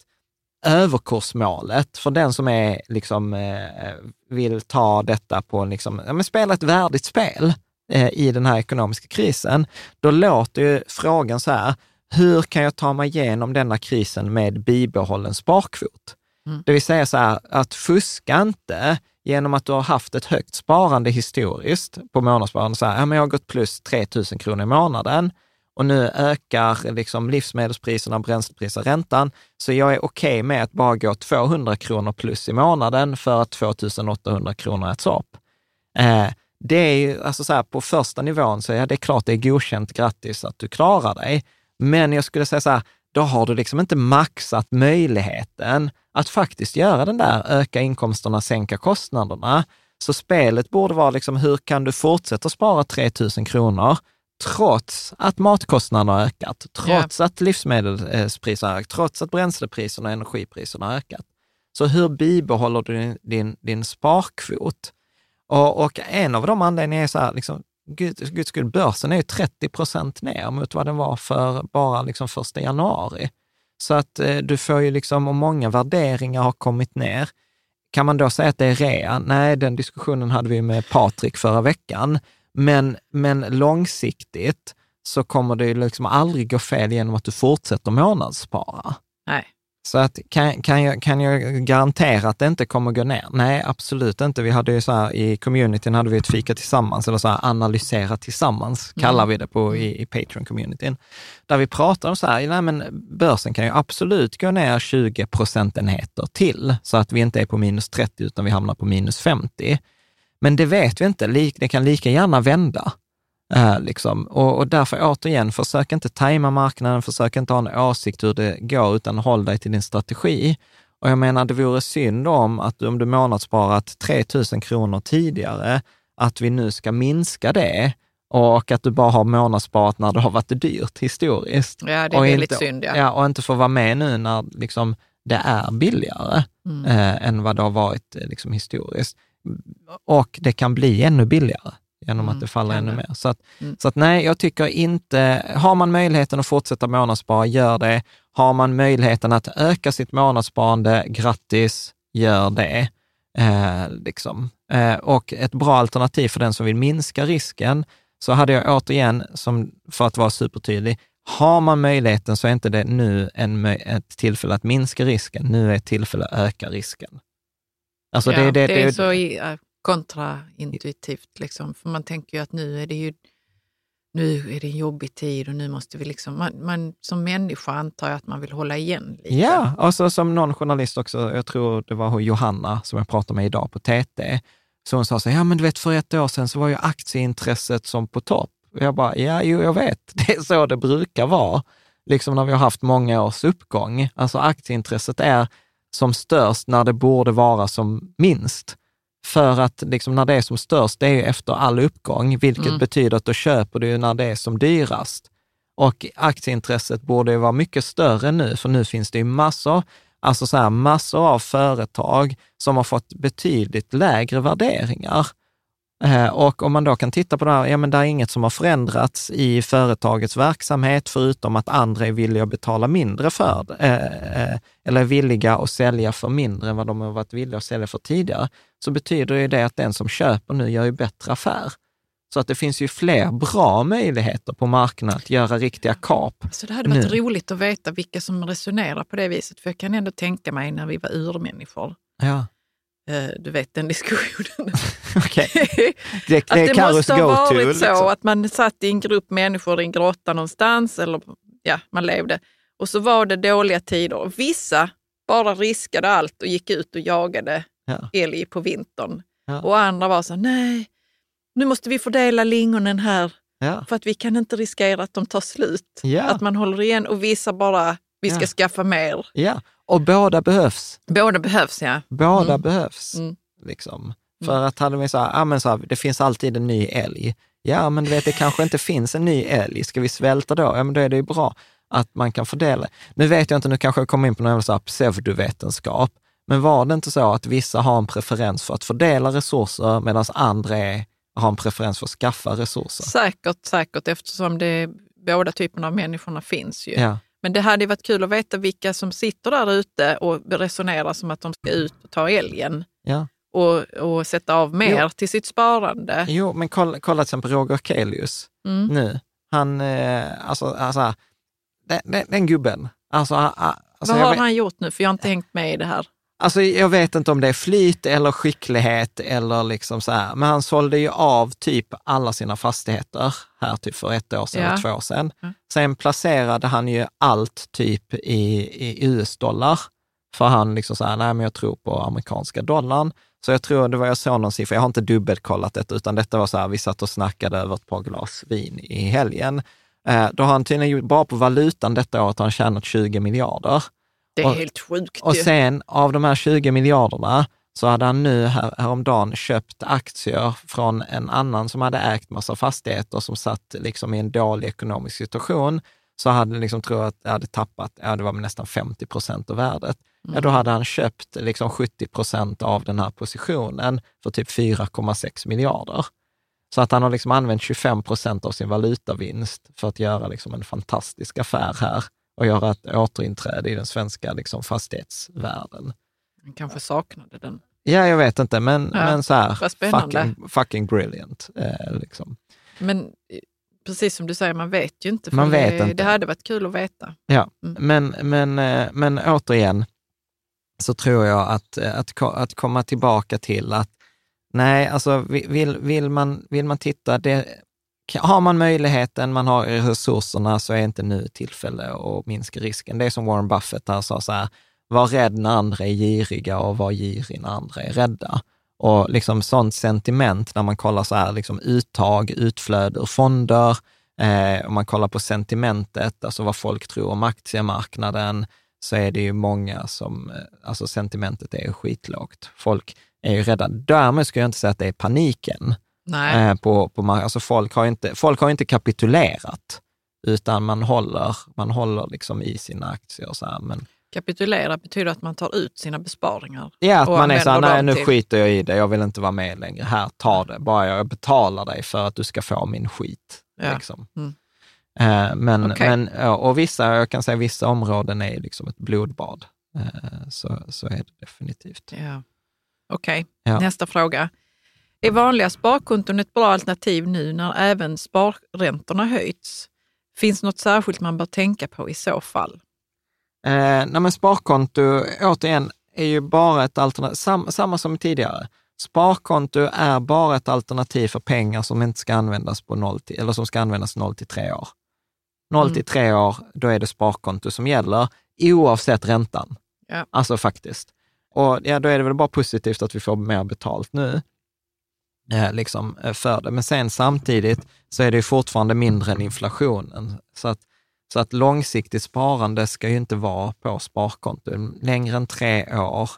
överkursmålet för den som är, liksom, eh, vill ta detta på, liksom, ja, men spela ett värdigt spel eh, i den här ekonomiska krisen, då låter ju frågan så här, hur kan jag ta mig igenom denna krisen med bibehållen sparkvot? Mm. Det vill säga så här, att fuska inte genom att du har haft ett högt sparande historiskt på månadssparande. Så här, ja, men jag har gått plus 3 000 kronor i månaden och nu ökar liksom livsmedelspriserna, bränslepriser, räntan. Så jag är okej med att bara gå 200 kronor plus i månaden för att 2 800 kronor äts upp. Eh, det är ju, alltså så här, på första nivån så är det klart det är godkänt, grattis att du klarar dig. Men jag skulle säga så här, då har du liksom inte maxat möjligheten att faktiskt göra den där, öka inkomsterna, sänka kostnaderna. Så spelet borde vara liksom, hur kan du fortsätta spara 3 000 kronor trots att matkostnaderna har ökat, trots att livsmedelspriserna har ökat, trots att bränslepriserna och energipriserna har ökat. Så hur bibehåller du din, din, din sparkvot? Och, och en av de anledningarna är så här, liksom, Gud, guds skull, börsen är ju 30 procent ner mot vad den var för bara liksom första januari. Så att eh, du får ju liksom, och många värderingar har kommit ner. Kan man då säga att det är rea? Nej, den diskussionen hade vi med Patrik förra veckan. Men, men långsiktigt så kommer det liksom aldrig gå fel genom att du fortsätter månadsspara. Nej. Så att, kan, kan, jag, kan jag garantera att det inte kommer gå ner? Nej, absolut inte. Vi hade ju så här, i communityn hade vi ett fika tillsammans, eller så här, analysera tillsammans, kallar vi det på i, i Patreon-communityn. Där vi pratar om så här, nej men börsen kan ju absolut gå ner 20 procentenheter till, så att vi inte är på minus 30 utan vi hamnar på minus 50. Men det vet vi inte, det kan lika gärna vända. Eh, liksom. och, och därför återigen, försök inte tajma marknaden, försök inte ha en åsikt hur det går, utan håll dig till din strategi. Och jag menar, det vore synd om att om du månadssparat 3 000 kronor tidigare, att vi nu ska minska det och att du bara har månadssparat när det har varit dyrt historiskt. Ja, det är och väldigt inte, synd. Ja. Ja, och inte få vara med nu när liksom, det är billigare Mm. eh, än vad det har varit eh, liksom, historiskt. Och det kan bli ännu billigare genom Mm, att det faller ännu mer. Så att, Mm. så att nej, jag tycker inte, har man möjligheten att fortsätta månadsspara, gör det. Har man möjligheten att öka sitt månadssparande, grattis, gör det. Eh, liksom. eh, och ett bra alternativ för den som vill minska risken, så hade jag återigen, som, för att vara supertydlig, har man möjligheten så är inte det nu en, ett tillfälle att minska risken, nu är ett tillfälle att öka risken. Alltså Ja, det, det, det är så äh, kontraintuitivt, liksom. för man tänker ju att nu är det ju nu är det en jobbig tid och nu måste vi liksom... Man, man, som människa antar jag att man vill hålla igen lite. Ja, och så som någon journalist också, jag tror det var Johanna som jag pratade med idag på TT, så hon sa så ja men du vet för ett år sedan så var ju aktieintresset som på topp. Och jag bara, ja jo jag vet, det är så det brukar vara, liksom när vi har haft många års uppgång. Alltså aktieintresset är som störst när det borde vara som minst. För att liksom när det är som störst, det är ju efter all uppgång, vilket Mm. betyder att då köper du när det är som dyrast. Och aktieintresset borde ju vara mycket större nu, för nu finns det ju massor, alltså så här, massor av företag som har fått betydligt lägre värderingar. Eh, Och om man då kan titta på det här, ja men det är inget som har förändrats i företagets verksamhet, förutom att andra är villiga att betala mindre för det, eh, eh, eller är villiga att sälja för mindre än vad de har varit villiga att sälja för tidigare, så betyder ju det att den som köper nu gör ju bättre affär. Så att det finns ju fler bra möjligheter på marknaden att göra riktiga kap. Så det hade varit Nu. roligt att veta vilka som resonerar på det viset. För jag kan ändå tänka mig när vi var urmänniskor, Ja, du vet den diskussionen. okej. Det, Att det är det måste ha varit så liksom. att man satt i en grupp människor i en grotta någonstans, eller ja, man levde. Och så var det dåliga tider. Vissa bara riskade allt och gick ut och jagade Ja. älg på vintern. Ja. Och andra var så nej, nu måste vi fördela lingonen här Ja. för att vi kan inte riskera att de tar slut. Att man håller igen och vissa bara, vi ska skaffa mer. Och båda behövs. Båda behövs ja. Båda Mm. behövs. Mm. Liksom. För att hade vi så här, ja men så här, det finns alltid en ny älg. Ja, men du vet, det kanske inte finns en ny älg. Ska vi svälta då? Ja, men då är det ju bra att man kan fördela. Nu vet jag inte, nu kanske jag kommer in på någon så här pseudovetenskap, men var det inte så att vissa har en preferens för att fördela resurser medan andra är, har en preferens för att skaffa resurser? Säkert, säkert eftersom det, båda typerna av människorna finns ju. Ja, Men det hade varit kul att veta vilka som sitter där ute och resonerar som att de ska ut och ta älgen ja. och, och sätta av mer till sitt sparande. Jo, men kolla, kolla till exempel Roger Kelius Mm. nu. Han, eh, alltså, alltså den, den, den gubben, alltså, alltså Vad har vet- han gjort nu? För jag har inte hängt med i det här. Alltså jag vet inte om det är flyt eller skicklighet eller liksom så här, men han sålde ju av typ alla sina fastigheter här typ för ett år sedan, Ja. två år sedan. Ja. Sen placerade han ju allt typ i, i US-dollar, för han liksom så här, nej men jag tror på amerikanska dollarn. Så jag tror, det var jag såg någon siffra, jag har inte dubbelkollat detta, utan detta var så här, vi satt och snackade över ett par glas vin i helgen. Eh, då har han tydligen bara på valutan detta året har han tjänat 20 miljarder. Det är Och- helt sjukt Och ju. sen av de här 20 miljarderna så hade han nu här, häromdagen köpt aktier från en annan som hade ägt massa fastigheter som satt liksom i en dålig ekonomisk situation. Så hade liksom, tror jag att det hade tappat, ja det var nästan 50 procent av värdet. Ja, då hade han köpt liksom 70 procent av den här positionen för typ 4,6 miljarder. Så att han har liksom använt 25 procent av sin valutavinst för att göra liksom en fantastisk affär här och göra ett återinträde i den svenska liksom fastighetsvärlden. Han kanske saknade den. Ja, jag vet inte, men, Ja, men så här, fucking, fucking brilliant. Eh, liksom. Men eh, precis som du säger, man vet ju inte. för Man vet det, inte. det hade varit kul att veta. Ja, Mm. men, men, eh, men återigen så tror jag att, eh, att, att komma tillbaka till att nej, alltså vi- vill, vill, man, vill man titta, det, har man möjligheten, man har resurserna, så är inte nu tillfälle att minska risken. Det är som Warren Buffett här sa så här, var rädd när andra är giriga och var girig när andra är rädda. Och liksom sånt sentiment när man kollar så här, liksom uttag, utflöde ur fonder, eh, om man kollar på sentimentet, alltså vad folk tror om aktiemarknaden, så är det ju många som, eh, alltså sentimentet är ju skitlågt. Folk är ju rädda. Därmed ska jag inte säga att det är paniken. Nej. Eh, på, på alltså folk har inte, folk har inte kapitulerat, utan man håller, man håller liksom i sina aktier. Så här, men Kapitulera betyder att man tar ut sina besparingar. Ja, att man är så här, nej nu till- skiter jag i det, jag vill inte vara med längre. Här, ta det. Bara jag betalar dig för att du ska få min skit. Ja. Liksom. Mm. Eh, men, Okej. men, och vissa, jag kan säga vissa områden är liksom ett blodbad. Eh, så, så är det definitivt. Ja. Okej, Ja. nästa fråga. Är vanliga sparkonton ett bra alternativ nu när även sparräntorna höjts? Finns något särskilt man bör tänka på i så fall? Eh, nej, men sparkonto, återigen, är ju bara ett alternativ, sam, samma som tidigare. Sparkonto är bara ett alternativ för pengar som inte ska användas på 0 till, eller som ska användas 0 till 3 år. 0 till 3 år, då är det sparkonto som gäller, oavsett räntan. Ja. Alltså faktiskt. Och ja, då är det väl bara positivt att vi får mer betalt nu liksom, eh, för det. Men sen samtidigt så är det fortfarande mindre än inflationen. Så att, så att långsiktigt sparande ska ju inte vara på sparkonto. Längre än tre år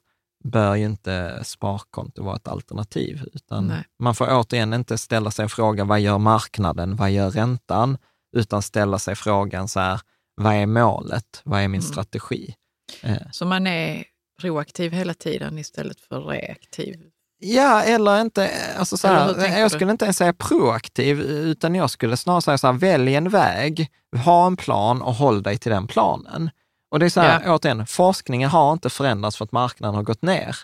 bör ju inte sparkonto vara ett alternativ, utan Nej. man får återigen inte ställa sig frågan, vad gör marknaden, vad gör räntan? Utan ställa sig frågan så här, vad är målet, vad är min Mm. strategi? Eh, Så man är proaktiv hela tiden istället för reaktiv. Ja, eller inte, alltså så här, jag du? skulle inte ens säga proaktiv, utan jag skulle snarare säga så här, välj en väg, ha en plan och håll dig till den planen. Och det är så här, Ja. återigen, forskningen har inte förändrats för att marknaden har gått ner.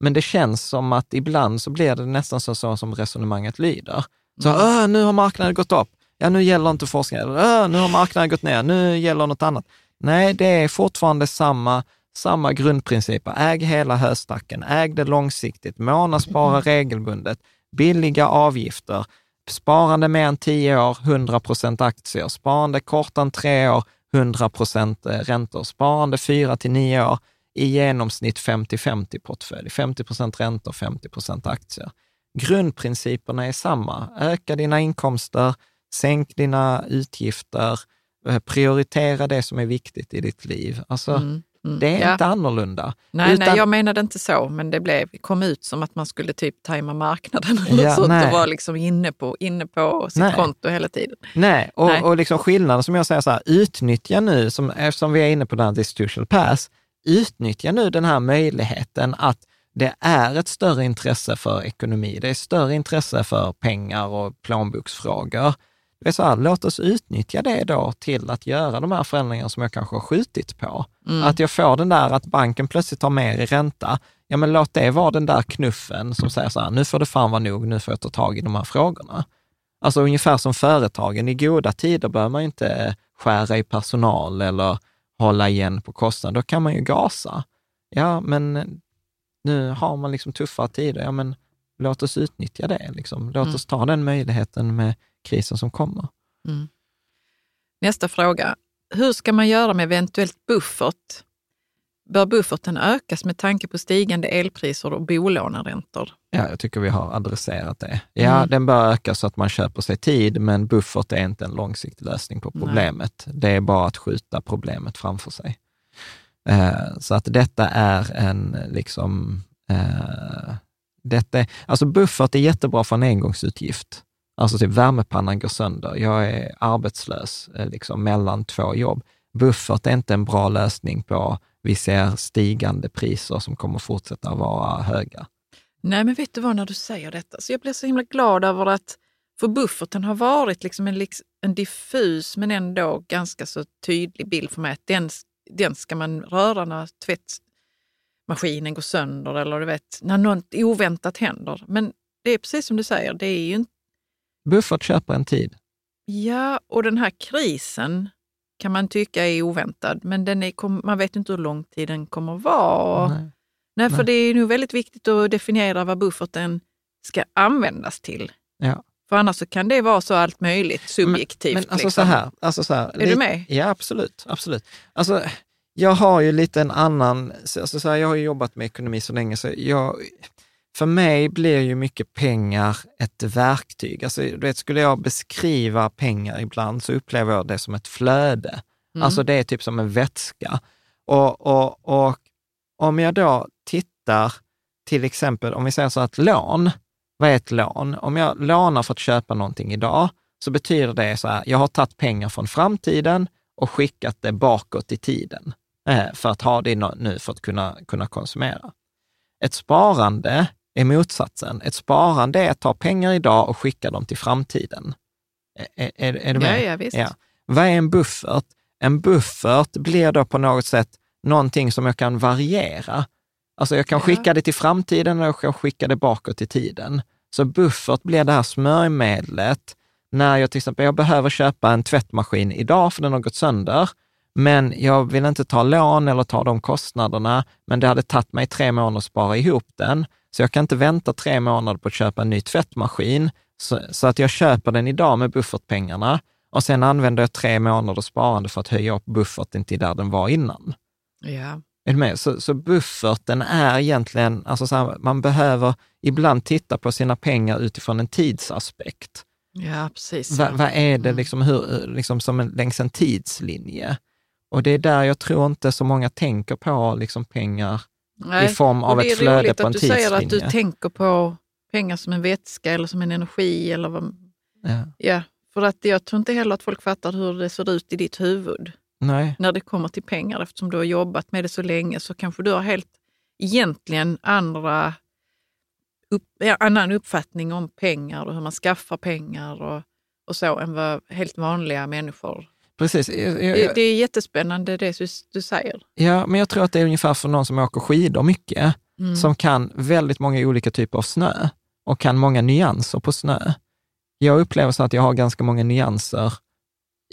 Men det känns som att ibland så blir det nästan så, så som resonemanget lyder. Så, Mm. "Åh, nu har marknaden gått upp. Ja, nu gäller inte forskningen. Eller, "Åh, nu har marknaden gått ner. Nu gäller något annat. Nej, det är fortfarande samma, samma grundprinciper. Äg hela höstacken, äg det långsiktigt, månadsspara regelbundet, billiga avgifter, sparande mer än 10 år, 100 procent aktier, sparande kortare än tre år, 100 procent eh, räntor. Sparande 4 till 9 år, i genomsnitt 50-50 portfölj. 50 procent räntor, 50 procent aktier. Grundprinciperna är samma. Öka dina inkomster, sänk dina utgifter, eh, prioritera det som är viktigt i ditt liv. Alltså, Mm, mm. Det är Ja. inte annorlunda. Nej, Utan- nej, jag menade inte så, men det blev, kom ut som att man skulle typ tajma marknaden eller Ja, sånt nej. och vara liksom inne på, inne på sitt Nej. konto hela tiden. Nej, och, Nej. och liksom skillnaden som jag säger så här, utnyttja nu, som, eftersom vi är inne på den här distributional pass, utnyttja nu den här möjligheten att det är ett större intresse för ekonomi, det är större intresse för pengar och plånboksfrågor. Det är så här, låt oss utnyttja det då till att göra de här förändringarna som jag kanske har skjutit på. Mm. Att jag får den där att banken plötsligt tar mer i ränta, ja men låt det vara den där knuffen som säger så här, nu får det fan vara nog, nu får jag ta tag i de här frågorna. Alltså ungefär som företagen, i goda tider bör man inte skära i personal eller hålla igen på kostnader, då kan man ju gasa. Ja, men nu har man liksom tuffare tider, ja men låt oss utnyttja det. Liksom. Låt Mm. oss ta den möjligheten med krisen som kommer. Nästa fråga. Hur ska man göra med eventuellt buffert? Bör bufferten ökas med tanke på stigande elpriser och bolåneräntor? Ja, jag tycker vi har adresserat det. Ja, Mm. den bör öka så att man köper sig tid, men buffert är inte en långsiktig lösning på Nej. problemet. Det är bara att skjuta problemet framför sig. Eh, så att detta är en, liksom, eh, detta alltså buffert är jättebra för en engångsutgift. Alltså typ värmepannan går sönder, jag är arbetslös eh, liksom mellan två jobb. Buffert är inte en bra lösning på, vi ser stigande priser som kommer fortsätta vara höga. Nej, men vet du vad, när du säger detta, så jag blir så himla glad över att, för bufferten har varit liksom en, en diffus men ändå ganska så tydlig bild för mig att den, den ska man röra när tvättmaskinen går sönder eller du vet, när något oväntat händer. Men det är precis som du säger, det är ju inte Buffert köper en tid. Ja, och den här krisen kan man tycka är oväntad, men den är, man vet inte hur lång tid den kommer att vara. Nej. Nej. för Nej. det är nog väldigt viktigt att definiera vad bufferten ska användas till. Ja. För annars så kan det vara så allt möjligt subjektivt. Men alltså liksom. så här, alltså så här. Är du med? Ja, absolut. absolut. Alltså, jag har ju lite en annan, alltså så här, jag har ju jobbat med ekonomi så länge, så jag, för mig blir ju mycket pengar ett verktyg. Alltså, du vet, skulle jag beskriva pengar ibland så upplever jag det som ett flöde. Mm. Alltså det är typ som en vätska. Och, och, och om jag då tittar, till exempel om vi säger så att lån, vad är ett lån? Om jag lånar för att köpa någonting idag, så betyder det så här, jag har tagit pengar från framtiden och skickat det bakåt i tiden eh, för att ha det nu för att kunna, kunna konsumera. Ett sparande är motsatsen. Ett sparande är att ta pengar idag och skicka dem till framtiden. Är, är, är du Ja, med? ja, visst. Vad är en buffert? En buffert blir då på något sätt någonting som jag kan variera. Alltså jag kan Ja. skicka det till framtiden och jag kan skicka det bakåt i tiden. Så buffert blir det här smörjmedlet när jag till exempel jag behöver köpa en tvättmaskin idag för den har gått sönder, men jag vill inte ta lån eller ta de kostnaderna, men det hade tagit mig tre månader att spara ihop den, så jag kan inte vänta tre månader på att köpa en ny tvättmaskin, så, så att jag köper den idag med buffertpengarna och sen använder jag tre månader sparande för att höja upp bufferten till där den var innan. Ja. Är du med? Så, så bufferten är egentligen, alltså så här, man behöver ibland titta på sina pengar utifrån en tidsaspekt. ja, precis. Va, vad är det Mm. liksom, hur, liksom som en, längs en tidslinje? Och det är där jag tror inte så många tänker på liksom pengar Nej. i form av det ett är flöde roligt på en att du säger att du tidslinje. tänker på pengar som en vätska eller som en energi. Eller vad, Ja. ja, för att jag tror inte heller att folk fattar hur det ser ut i ditt huvud Nej, när det kommer till pengar. Eftersom du har jobbat med det så länge så kanske du har helt egentligen andra upp, annan uppfattning om pengar och hur man skaffar pengar och, och så än vad helt vanliga människor. Precis. Det, det är jättespännande det du, säger. ja, men jag tror att det är ungefär för någon som åker skidor mycket, Mm. som kan väldigt många olika typer av snö och kan många nyanser på snö. Jag upplever så att jag har ganska många nyanser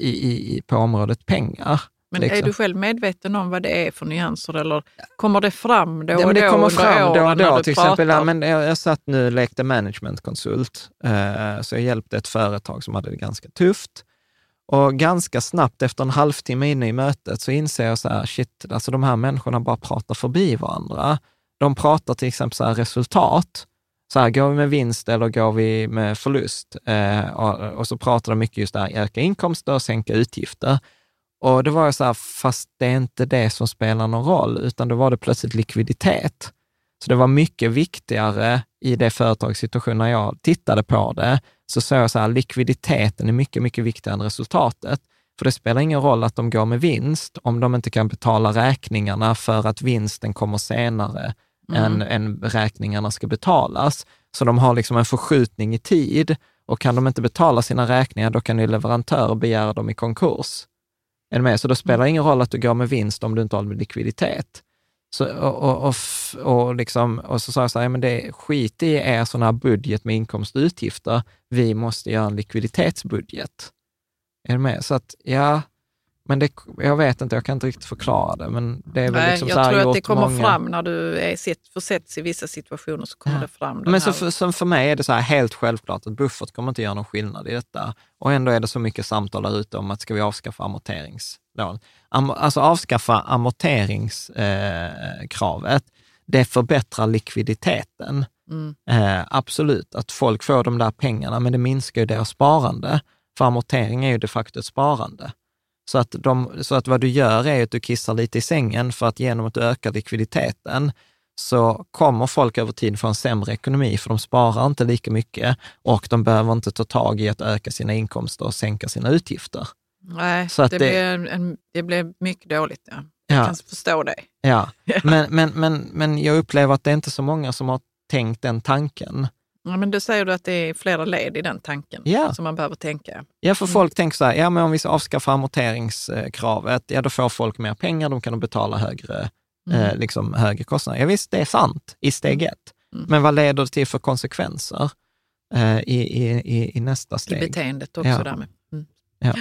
i, i, på området pengar. Men liksom. är du själv medveten om vad det är för nyanser eller kommer det fram då Ja, och men det då kommer fram då och då. du Till pratar? exempel, ja, men jag, jag satt nu och lekte managementkonsult, eh, så jag hjälpte ett företag som hade det ganska tufft. Och ganska snabbt efter en halvtimme inne i mötet så inser jag så här, shit, alltså de här människorna bara pratar förbi varandra. De pratar till exempel så här resultat. Så här, går vi med vinst eller går vi med förlust? Eh, och, och, så pratar de mycket just där, öka inkomster och sänka utgifter. Och det var jag så här, fast det är inte det som spelar någon roll, utan då var det plötsligt likviditet. Så det var mycket viktigare i det företagssituation när jag tittade på det, så såg jag så här, likviditeten är mycket, mycket viktigare än resultatet. För det spelar ingen roll att de går med vinst om de inte kan betala räkningarna för att vinsten kommer senare mm. än, än räkningarna ska betalas. Så de har liksom en förskjutning i tid och kan de inte betala sina räkningar, då kan ju leverantörer begära dem i konkurs. Är med? Så då spelar det ingen roll att du går med vinst om du inte har likviditet. Så, och, och, och, liksom, och så sa jag så här, ja, men det, skit i er sån här budget med inkomst och utgifter. Vi måste göra en likviditetsbudget. Är du med? Så att, ja, men det, jag vet inte, jag kan inte riktigt förklara det. Men det är väl Nej, liksom jag så tror att det kommer många... fram när du är sett, försätts i vissa situationer. så kommer ja. det fram. Men så för, som för mig är det så här helt självklart att buffert kommer inte göra någon skillnad i detta. Och ändå är det så mycket samtal där ute om att ska vi avskaffa Am, alltså avskaffa amorteringskravet, eh, det förbättrar likviditeten. Mm. Eh, absolut, att folk får de där pengarna, men det minskar ju deras sparande. För amortering är ju de facto ett sparande. Så att, de, så att vad du gör är att du kissar lite i sängen för att genom att du ökar likviditeten så kommer folk över tid få en sämre ekonomi, för de sparar inte lika mycket och de behöver inte ta tag i att öka sina inkomster och sänka sina utgifter. Nej, så att det, det, blir en, det blir mycket dåligt. Ja. Jag ja. kan förstå det. Ja, men, men, men, men jag upplever att det är inte så många som har tänkt den tanken. Ja, men då säger du att det är flera led i den tanken ja. som man behöver tänka. Ja, för mm. folk tänker så här, ja men om vi avskaffar amorteringskravet, ja då får folk mer pengar, de kan betala högre, mm. eh, liksom, högre kostnader. Ja visst, det är sant i steg mm. ett. Mm. Men vad leder det till för konsekvenser eh, i, i, i, nästa steg? I beteendet också ja. därmed. Mm. Ja.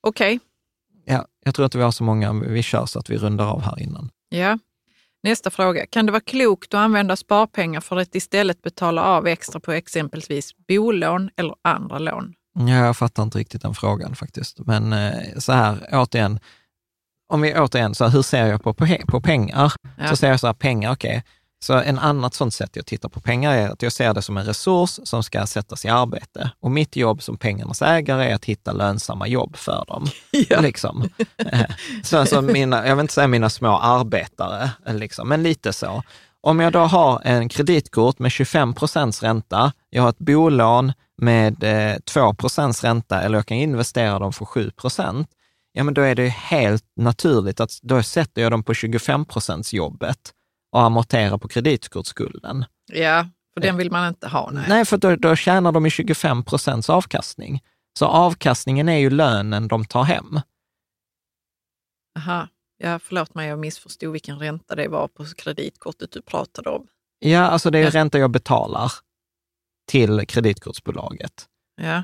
Okej. Okay. Ja, jag tror att vi har så många, vi kör så att vi rundar av här innan. Ja. Nästa fråga. Kan det vara klokt att använda sparpengar för att istället betala av extra på exempelvis bolån eller andra lån? Ja, jag fattar inte riktigt den frågan faktiskt. Men eh, så här, återigen, om vi återigen, så här, hur ser jag på, på, på pengar? Ja. Så ser jag så här, pengar, okej, okay, så en annat sånt sätt jag tittar på pengar är att jag ser det som en resurs som ska sättas i arbete. Och mitt jobb som pengarnas ägare är att hitta lönsamma jobb för dem. Ja. Liksom. Eh, så alltså mina, jag vill inte säga mina små arbetare, liksom, men lite så. Om jag då har en kreditkort med 25 procents ränta, jag har ett bolån med eh, 2 procents ränta eller jag kan investera dem för 7 procent, ja men då är det helt naturligt att då sätter jag dem på 25 procents jobbet och amortera på kreditkortsskulden. Ja, för den vill man inte ha. Nej, nej för då, då tjänar de i 25 procents avkastning. Så avkastningen är ju lönen de tar hem. Aha. Ja, förlåt mig, jag missförstod vilken ränta det var på kreditkortet du pratade om. Ja, alltså det är ja. ränta jag betalar till kreditkortsbolaget. Ja.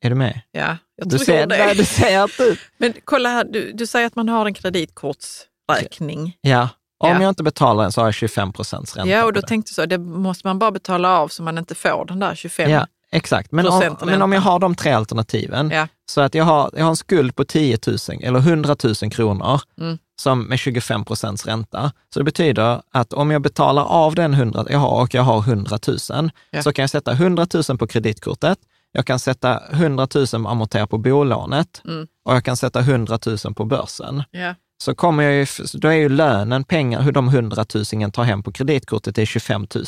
Är du med? Ja, jag du tror ser, det. Nej, du ser inte. Men kolla här, du, du säger att man har en kreditkortsräkning. Ja. Om ja. jag inte betalar den så har jag 25 procents ränta. Ja, och då tänkte jag så, det måste man bara betala av så man inte får den där 25 Ja, exakt. Men om, men om jag har de tre alternativen, ja. så att jag har, jag har en skuld på 10 000 eller 100 000 kronor mm. som med 25 procents ränta. Så det betyder att om jag betalar av den 100 jag har och jag har 100 000, ja. så kan jag sätta 100 000 på kreditkortet, jag kan sätta 100 000 amortera på bolånet mm. och jag kan sätta 100 000 på börsen. Så kommer jag ju, då är ju lönen, pengar, hur de 100 000 tar hem på kreditkortet, är 25 000.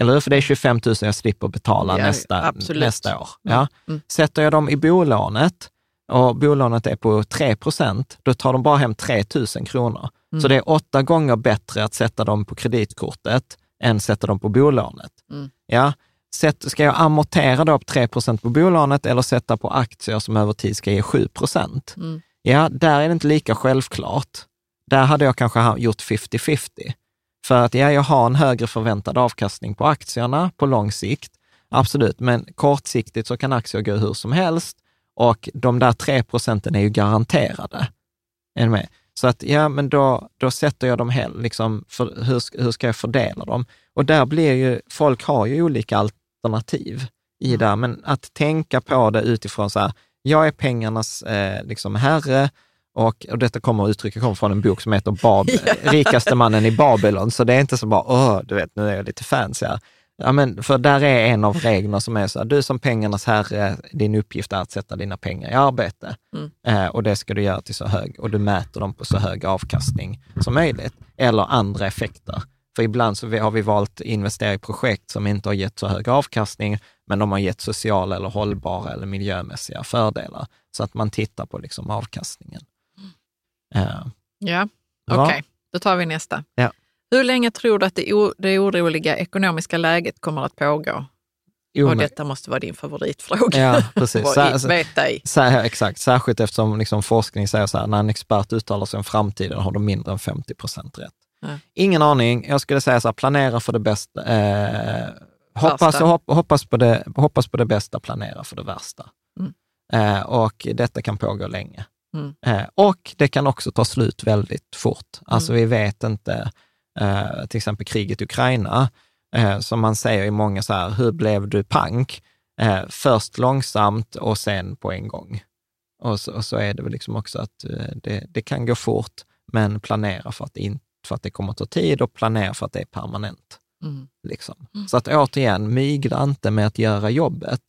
Eller hur? För det är 25 000 jag slipper betala ja, nästa, nästa år. Ja. Mm. Sätter jag dem i bolånet och bolånet är på 3 procent, då tar de bara hem 3 000 kronor. Mm. Så det är åtta gånger bättre att sätta dem på kreditkortet än sätta dem på bolånet. Mm. Ja. Ska jag amortera då på 3 procent på bolånet eller sätta på aktier som över tid ska ge 7 procent? Mm. Ja, där är det inte lika självklart. Där hade jag kanske gjort 50-50. För att ja, jag har en högre förväntad avkastning på aktierna på lång sikt, absolut, men kortsiktigt så kan aktier gå hur som helst och de där 3 procenten är ju garanterade. Är med? Så att ja, men då, då sätter jag dem helt, liksom, för, hur, hur ska jag fördela dem? Och där blir ju, folk har ju olika alternativ i mm. det, men att tänka på det utifrån så här, Jag är pengarnas eh, liksom herre och, och detta kommer uttrycket kommer från en bok som heter Bab, Rikaste mannen i Babylon, så det är inte så bara, åh, du vet, nu är jag lite fancy här. Ja, men för där är en av reglerna som är så här, du som pengarnas herre, din uppgift är att sätta dina pengar i arbete. Mm. Eh, och det ska du göra till så hög, och du mäter dem på så hög avkastning som möjligt. Eller andra effekter. För ibland så har vi valt att investera i projekt som inte har gett så hög avkastning, men de har gett sociala eller hållbara eller miljömässiga fördelar. Så att man tittar på liksom avkastningen. Eh, Ja, okej. Då tar vi nästa. Ja. Hur länge tror du att det, oroliga ekonomiska läget kommer att pågå? Och detta måste vara din favoritfråga. Ja, precis. Alltså- vet. Så här, exakt, särskilt eftersom liksom forskning säger så här, när en expert uttalar sig om framtiden har de mindre än 50 procent rätt. Ja. Ingen aning, jag skulle säga så här, planera för det bästa. Eh, hoppas, hopp, hoppas, på det, hoppas på det bästa, planera för det värsta. Mm. Eh, och detta kan pågå länge. Mm. Eh, och det kan också ta slut väldigt fort. Alltså Mm. vi vet inte, eh, till exempel kriget i Ukraina, eh, som man säger i många så här, hur blev du pank? Eh, först långsamt och sen på en gång. Och så, och så är det väl liksom också att det, det kan gå fort, men planera för att, det in, för att det kommer att ta tid och planera för att det är permanent. Mm. Liksom. Så att återigen, mygla inte med att göra jobbet.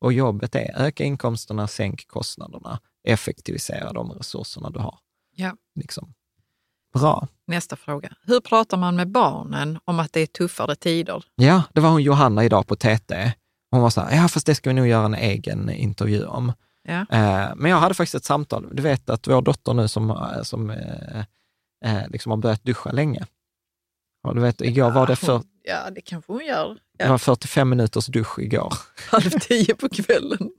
Och jobbet är öka inkomsterna, sänk kostnaderna, effektivisera de resurserna du har. Ja. Liksom. Bra. Nästa fråga. Hur pratar man med barnen om att det är tuffare tider? Ja, det var hon Johanna idag på TT. Hon var så här, ja fast det ska vi nog göra en egen intervju om. Ja. Eh, men jag hade faktiskt ett samtal. Du vet att vår dotter nu som, eh, som eh, eh, liksom har börjat duscha länge. Och du vet, igår var det, för, ja, det kanske hon gör. det Ja, var 45 minuters dusch igår. halv tio på kvällen.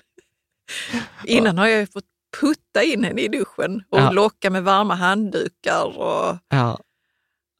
Innan har jag ju fått putta in henne i duschen och Ja. locka med varma handdukar. Och, Ja,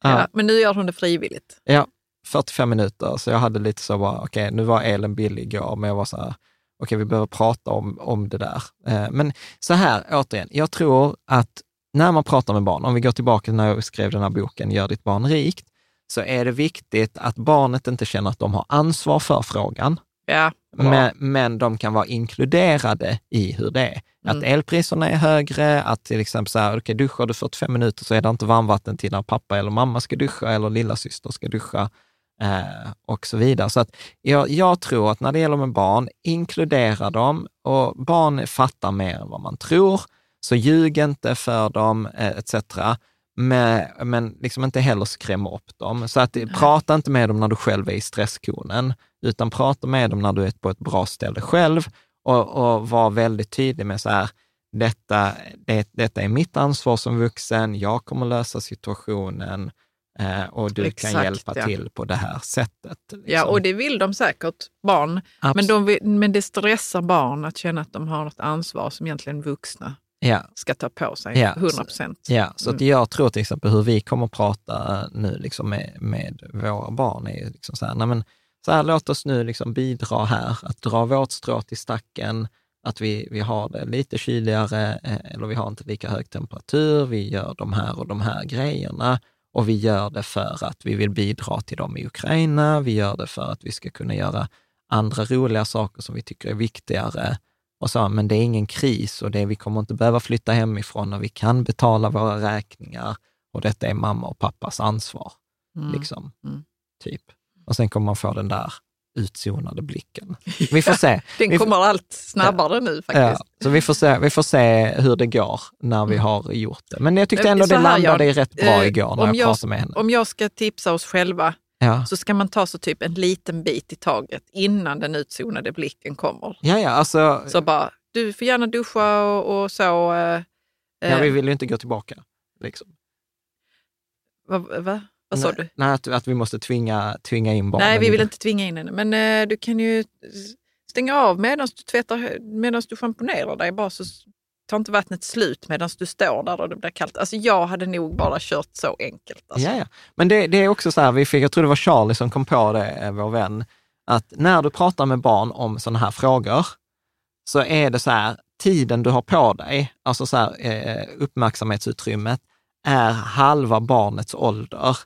ja. men nu gör hon det frivilligt. ja, 45 minuter. Så jag hade lite så bara, okej, nu var elen billig igår, men jag var så här, okej, vi behöver prata om, om det där. Eh, men så här, återigen, jag tror att när man pratar med barn, om vi går tillbaka till när jag skrev den här boken Gör ditt barn rikt, så är det viktigt att barnet inte känner att de har ansvar för frågan, Ja, men, men de kan vara inkluderade i hur det är. Att Mm. elpriserna är högre, att till exempel så här, okej, duschar du 45 minuter så är det inte varmvatten till när pappa eller mamma ska duscha eller lilla syster ska duscha eh, och så vidare. Så att jag, jag tror att när det gäller med barn, inkludera dem och barn fattar mer än vad man tror. Så ljug inte för dem eh, etc. Men, men liksom inte heller skrämma upp dem. Så att prata inte med dem när du själv är i stresskonen, utan prata med dem när du är på ett bra ställe själv och, och var väldigt tydlig med så här, detta, det, detta är mitt ansvar som vuxen, jag kommer lösa situationen eh, och du Exakt, kan hjälpa ja. till på det här sättet. Ja, liksom. och det vill de säkert, barn. Men, de vill, men det stressar barn att känna att de har något ansvar som egentligen vuxna ja, ska ta på sig. Ja, 100 procent. Ja, så att Mm. jag tror till exempel hur vi kommer att prata nu liksom med, med våra barn är liksom så här, nej men, så här, låt oss nu liksom bidra här, att dra vårt strå till stacken, att vi, vi har det lite kyligare eh, eller vi har inte lika hög temperatur, vi gör de här och de här grejerna och vi gör det för att vi vill bidra till dem i Ukraina, vi gör det för att vi ska kunna göra andra roliga saker som vi tycker är viktigare. Och så, men det är ingen kris och det, vi kommer inte behöva flytta hemifrån och vi kan betala våra räkningar och detta är mamma och pappas ansvar. Mm. Liksom, Mm. typ. Och sen kommer man få den där utzonade blicken. Vi får se. Den kommer allt snabbare nu Ja, faktiskt. så vi får, se, vi får se hur det går när vi Mm. har gjort det. Men jag tyckte Men ändå det landade Jan, i rätt bra eh, igår när jag, jag- pratade med henne. Om jag ska tipsa oss själva Ja. så ska man ta så typ en liten bit i taget innan den utzonade blicken kommer. Ja, ja, alltså, Så bara, du får gärna duscha och, och så. Eh, ja, eh, vi vill ju inte gå tillbaka. Liksom. vad, va? vad sa du? Nej, att, att vi måste tvinga, tvinga in barnen. Nej, vi vill inte tvinga in henne. Men eh, du kan ju stänga av medan du tvättar, medan du schamponerar dig. Bara så tar inte vattnet slut medan du står där och det blir kallt. Alltså jag hade nog bara kört så enkelt. Alltså. Ja, ja. Men det, det är också så här, vi fick, jag tror det var Charlie som kom på det, eh, vår vän, att när du pratar med barn om sådana här frågor, så är det så här, tiden du har på dig, alltså så här, eh, uppmärksamhetsutrymmet, är halva barnets ålder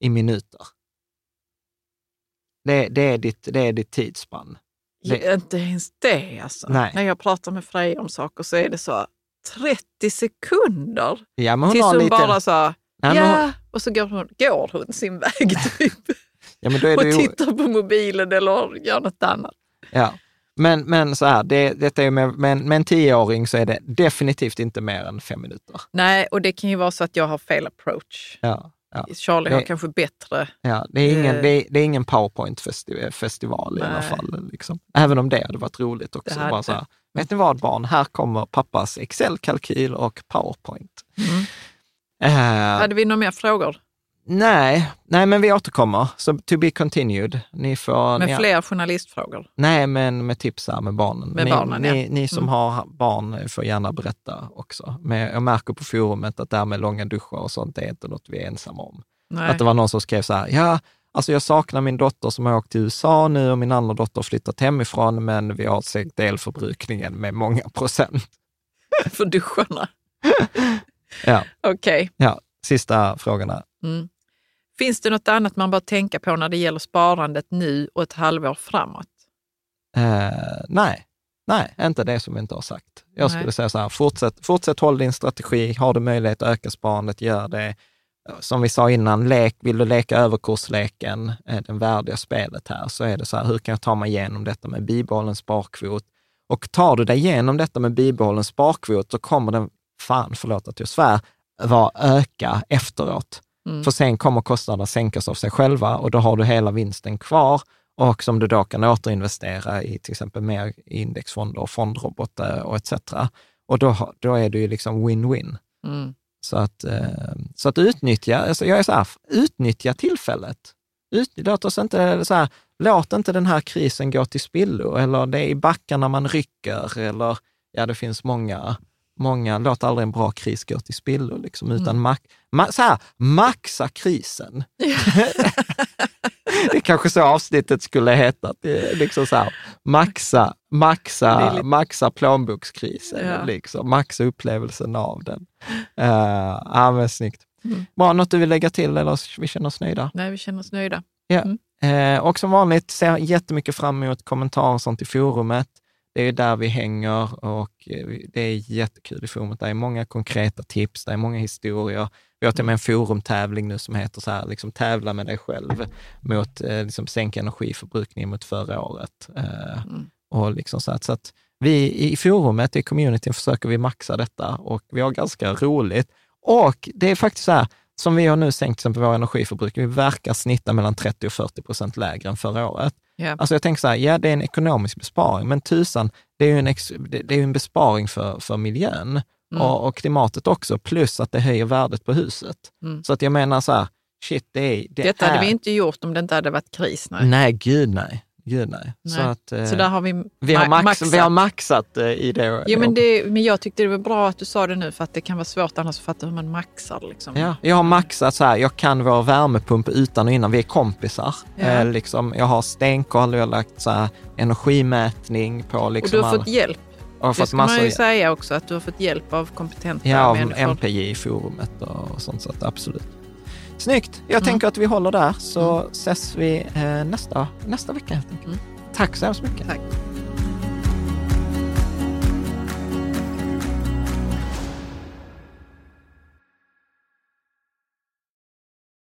i minuter. Det, det, är, ditt, det är ditt tidsspann. Det- Inte ens det alltså. Nej. När jag pratar med Freja om saker så är det så 30 sekunder Ja, men hon tills hon lite... bara sa Nej, men ja, hon- och så går hon, går hon sin väg typ. ja, men då är och ju... tittar på mobilen eller gör något annat. Ja. Men, men så här, det, detta är med, med, en- med en tioåring så är det definitivt inte mer än fem minuter. Nej, och det kan ju vara så att jag har fel approach. Ja, ja, Charlie har Det- kanske bättre. ja. Det, är ingen, Eh. det, är, det är ingen powerpoint-festival i alla fall. Liksom. Även om det hade varit roligt också. Hade. Bara så här, vet ni vad barn, här kommer pappas Excel-kalkyl och powerpoint. Mm. Eh, Hade vi några mer frågor? Nej, nej, men vi återkommer. Så to be continued. Ni får, Med ni, fler journalistfrågor? Nej, men med tips här med barnen. Med ni, barnen, ja. ni, ni som Mm. har barn får gärna berätta också. Men jag märker på forumet att det här med långa duschar och sånt, är inte något vi är ensamma om. Nej. Att det var någon som skrev så här, ja, alltså jag saknar min dotter som har åkt till USA nu och min andra dotter har flyttat hemifrån, men vi har sänkt elförbrukningen med många procent. För duscharna? Ja, Okej. ja. sista frågorna. Mm. Finns det något annat man bör tänka på när det gäller sparandet nu och ett halvår framåt? Eh, nej, nej, inte det som vi inte har sagt. Jag Nej. skulle säga så här, fortsätt, fortsätt håll din strategi. Har du möjlighet att öka sparandet, gör det. Som vi sa innan, lek, vill du leka överkursleken, eh, den värdiga spelet här, så är det så här, hur kan jag ta mig igenom detta med bibehållen sparkvot? Och tar du dig igenom detta med bibehållen sparkvot, så kommer den, fan förlåt att jag svär, vara öka efteråt. Mm. För sen kommer kostnaderna sänkas av sig själva och då har du hela vinsten kvar och som du då kan återinvestera i till exempel mer indexfonder och fondrobotar och etc. Och då, då är det ju liksom win-win. Mm. Så att, eh, så att utnyttja, alltså jag är så här, utnyttja tillfället. Ut, låt oss inte så här, låt inte den här krisen gå till spillo, eller det är i backarna man rycker, eller ja, det finns många, många, låt aldrig en bra kris gå till spillo, liksom, utan ma, ma, så här, maxa krisen. det är kanske så avsnittet skulle heta, liksom så här, maxa, maxa, lite- maxa plånbokskrisen, Ja. liksom, maxa upplevelsen av den. Uh, ja, men snyggt. Mm. Bra, något du vill lägga till eller vi känner oss nöjda? Nej, vi känner oss nöjda. Eh, och som vanligt ser jag jättemycket fram emot kommentarer och sånt i forumet. Det är där vi hänger och eh, det är jättekul i forumet. Det är många konkreta tips, det är många historier. Vi har till och med en forumtävling nu som heter så här, liksom tävla med dig själv mot eh, liksom sänka energiförbrukningen mot förra året. Eh, Mm. och liksom så, att, så att vi i forumet, i communityn, försöker vi maxa detta och vi har ganska roligt. Och det är faktiskt så här, som vi har nu sänkt till exempel vår energiförbrukning, vi verkar snitta mellan 30 och 40 procent lägre än förra året. Ja. Alltså jag tänker så här, ja det är en ekonomisk besparing, men tusan, det är ju en, ex, det, är en besparing för, för miljön Mm. och, och klimatet också, plus att det höjer värdet på huset. Mm. Så att jag menar så här, shit, det är... Det Detta är, hade vi inte gjort om det inte hade varit kris. Nej. Nej, gud nej. Gud nej. Så, Nej. att, eh, Så där har vi, vi, har ma- max, maxat. vi har maxat eh, i det. Jo, men, det, men jag tyckte det var bra att du sa det nu för att det kan vara svårt annars att fatta hur man maxar. Liksom. Ja, jag har maxat så här, jag kan vår värmepump utan och innan, vi är kompisar. Ja. Eh, liksom, jag har stenkoll, jag har lagt så här, energimätning på och liksom du har alla- fått hjälp. och Det ska man ju säga också, att du har fått hjälp av kompetenta ja, människor. MPJ i forumet och sånt, så absolut. Snyggt! Jag Mm. tänker att vi håller där så ses vi eh, nästa, nästa vecka helt enkelt. Mm. Tack så hemskt mycket. Tack.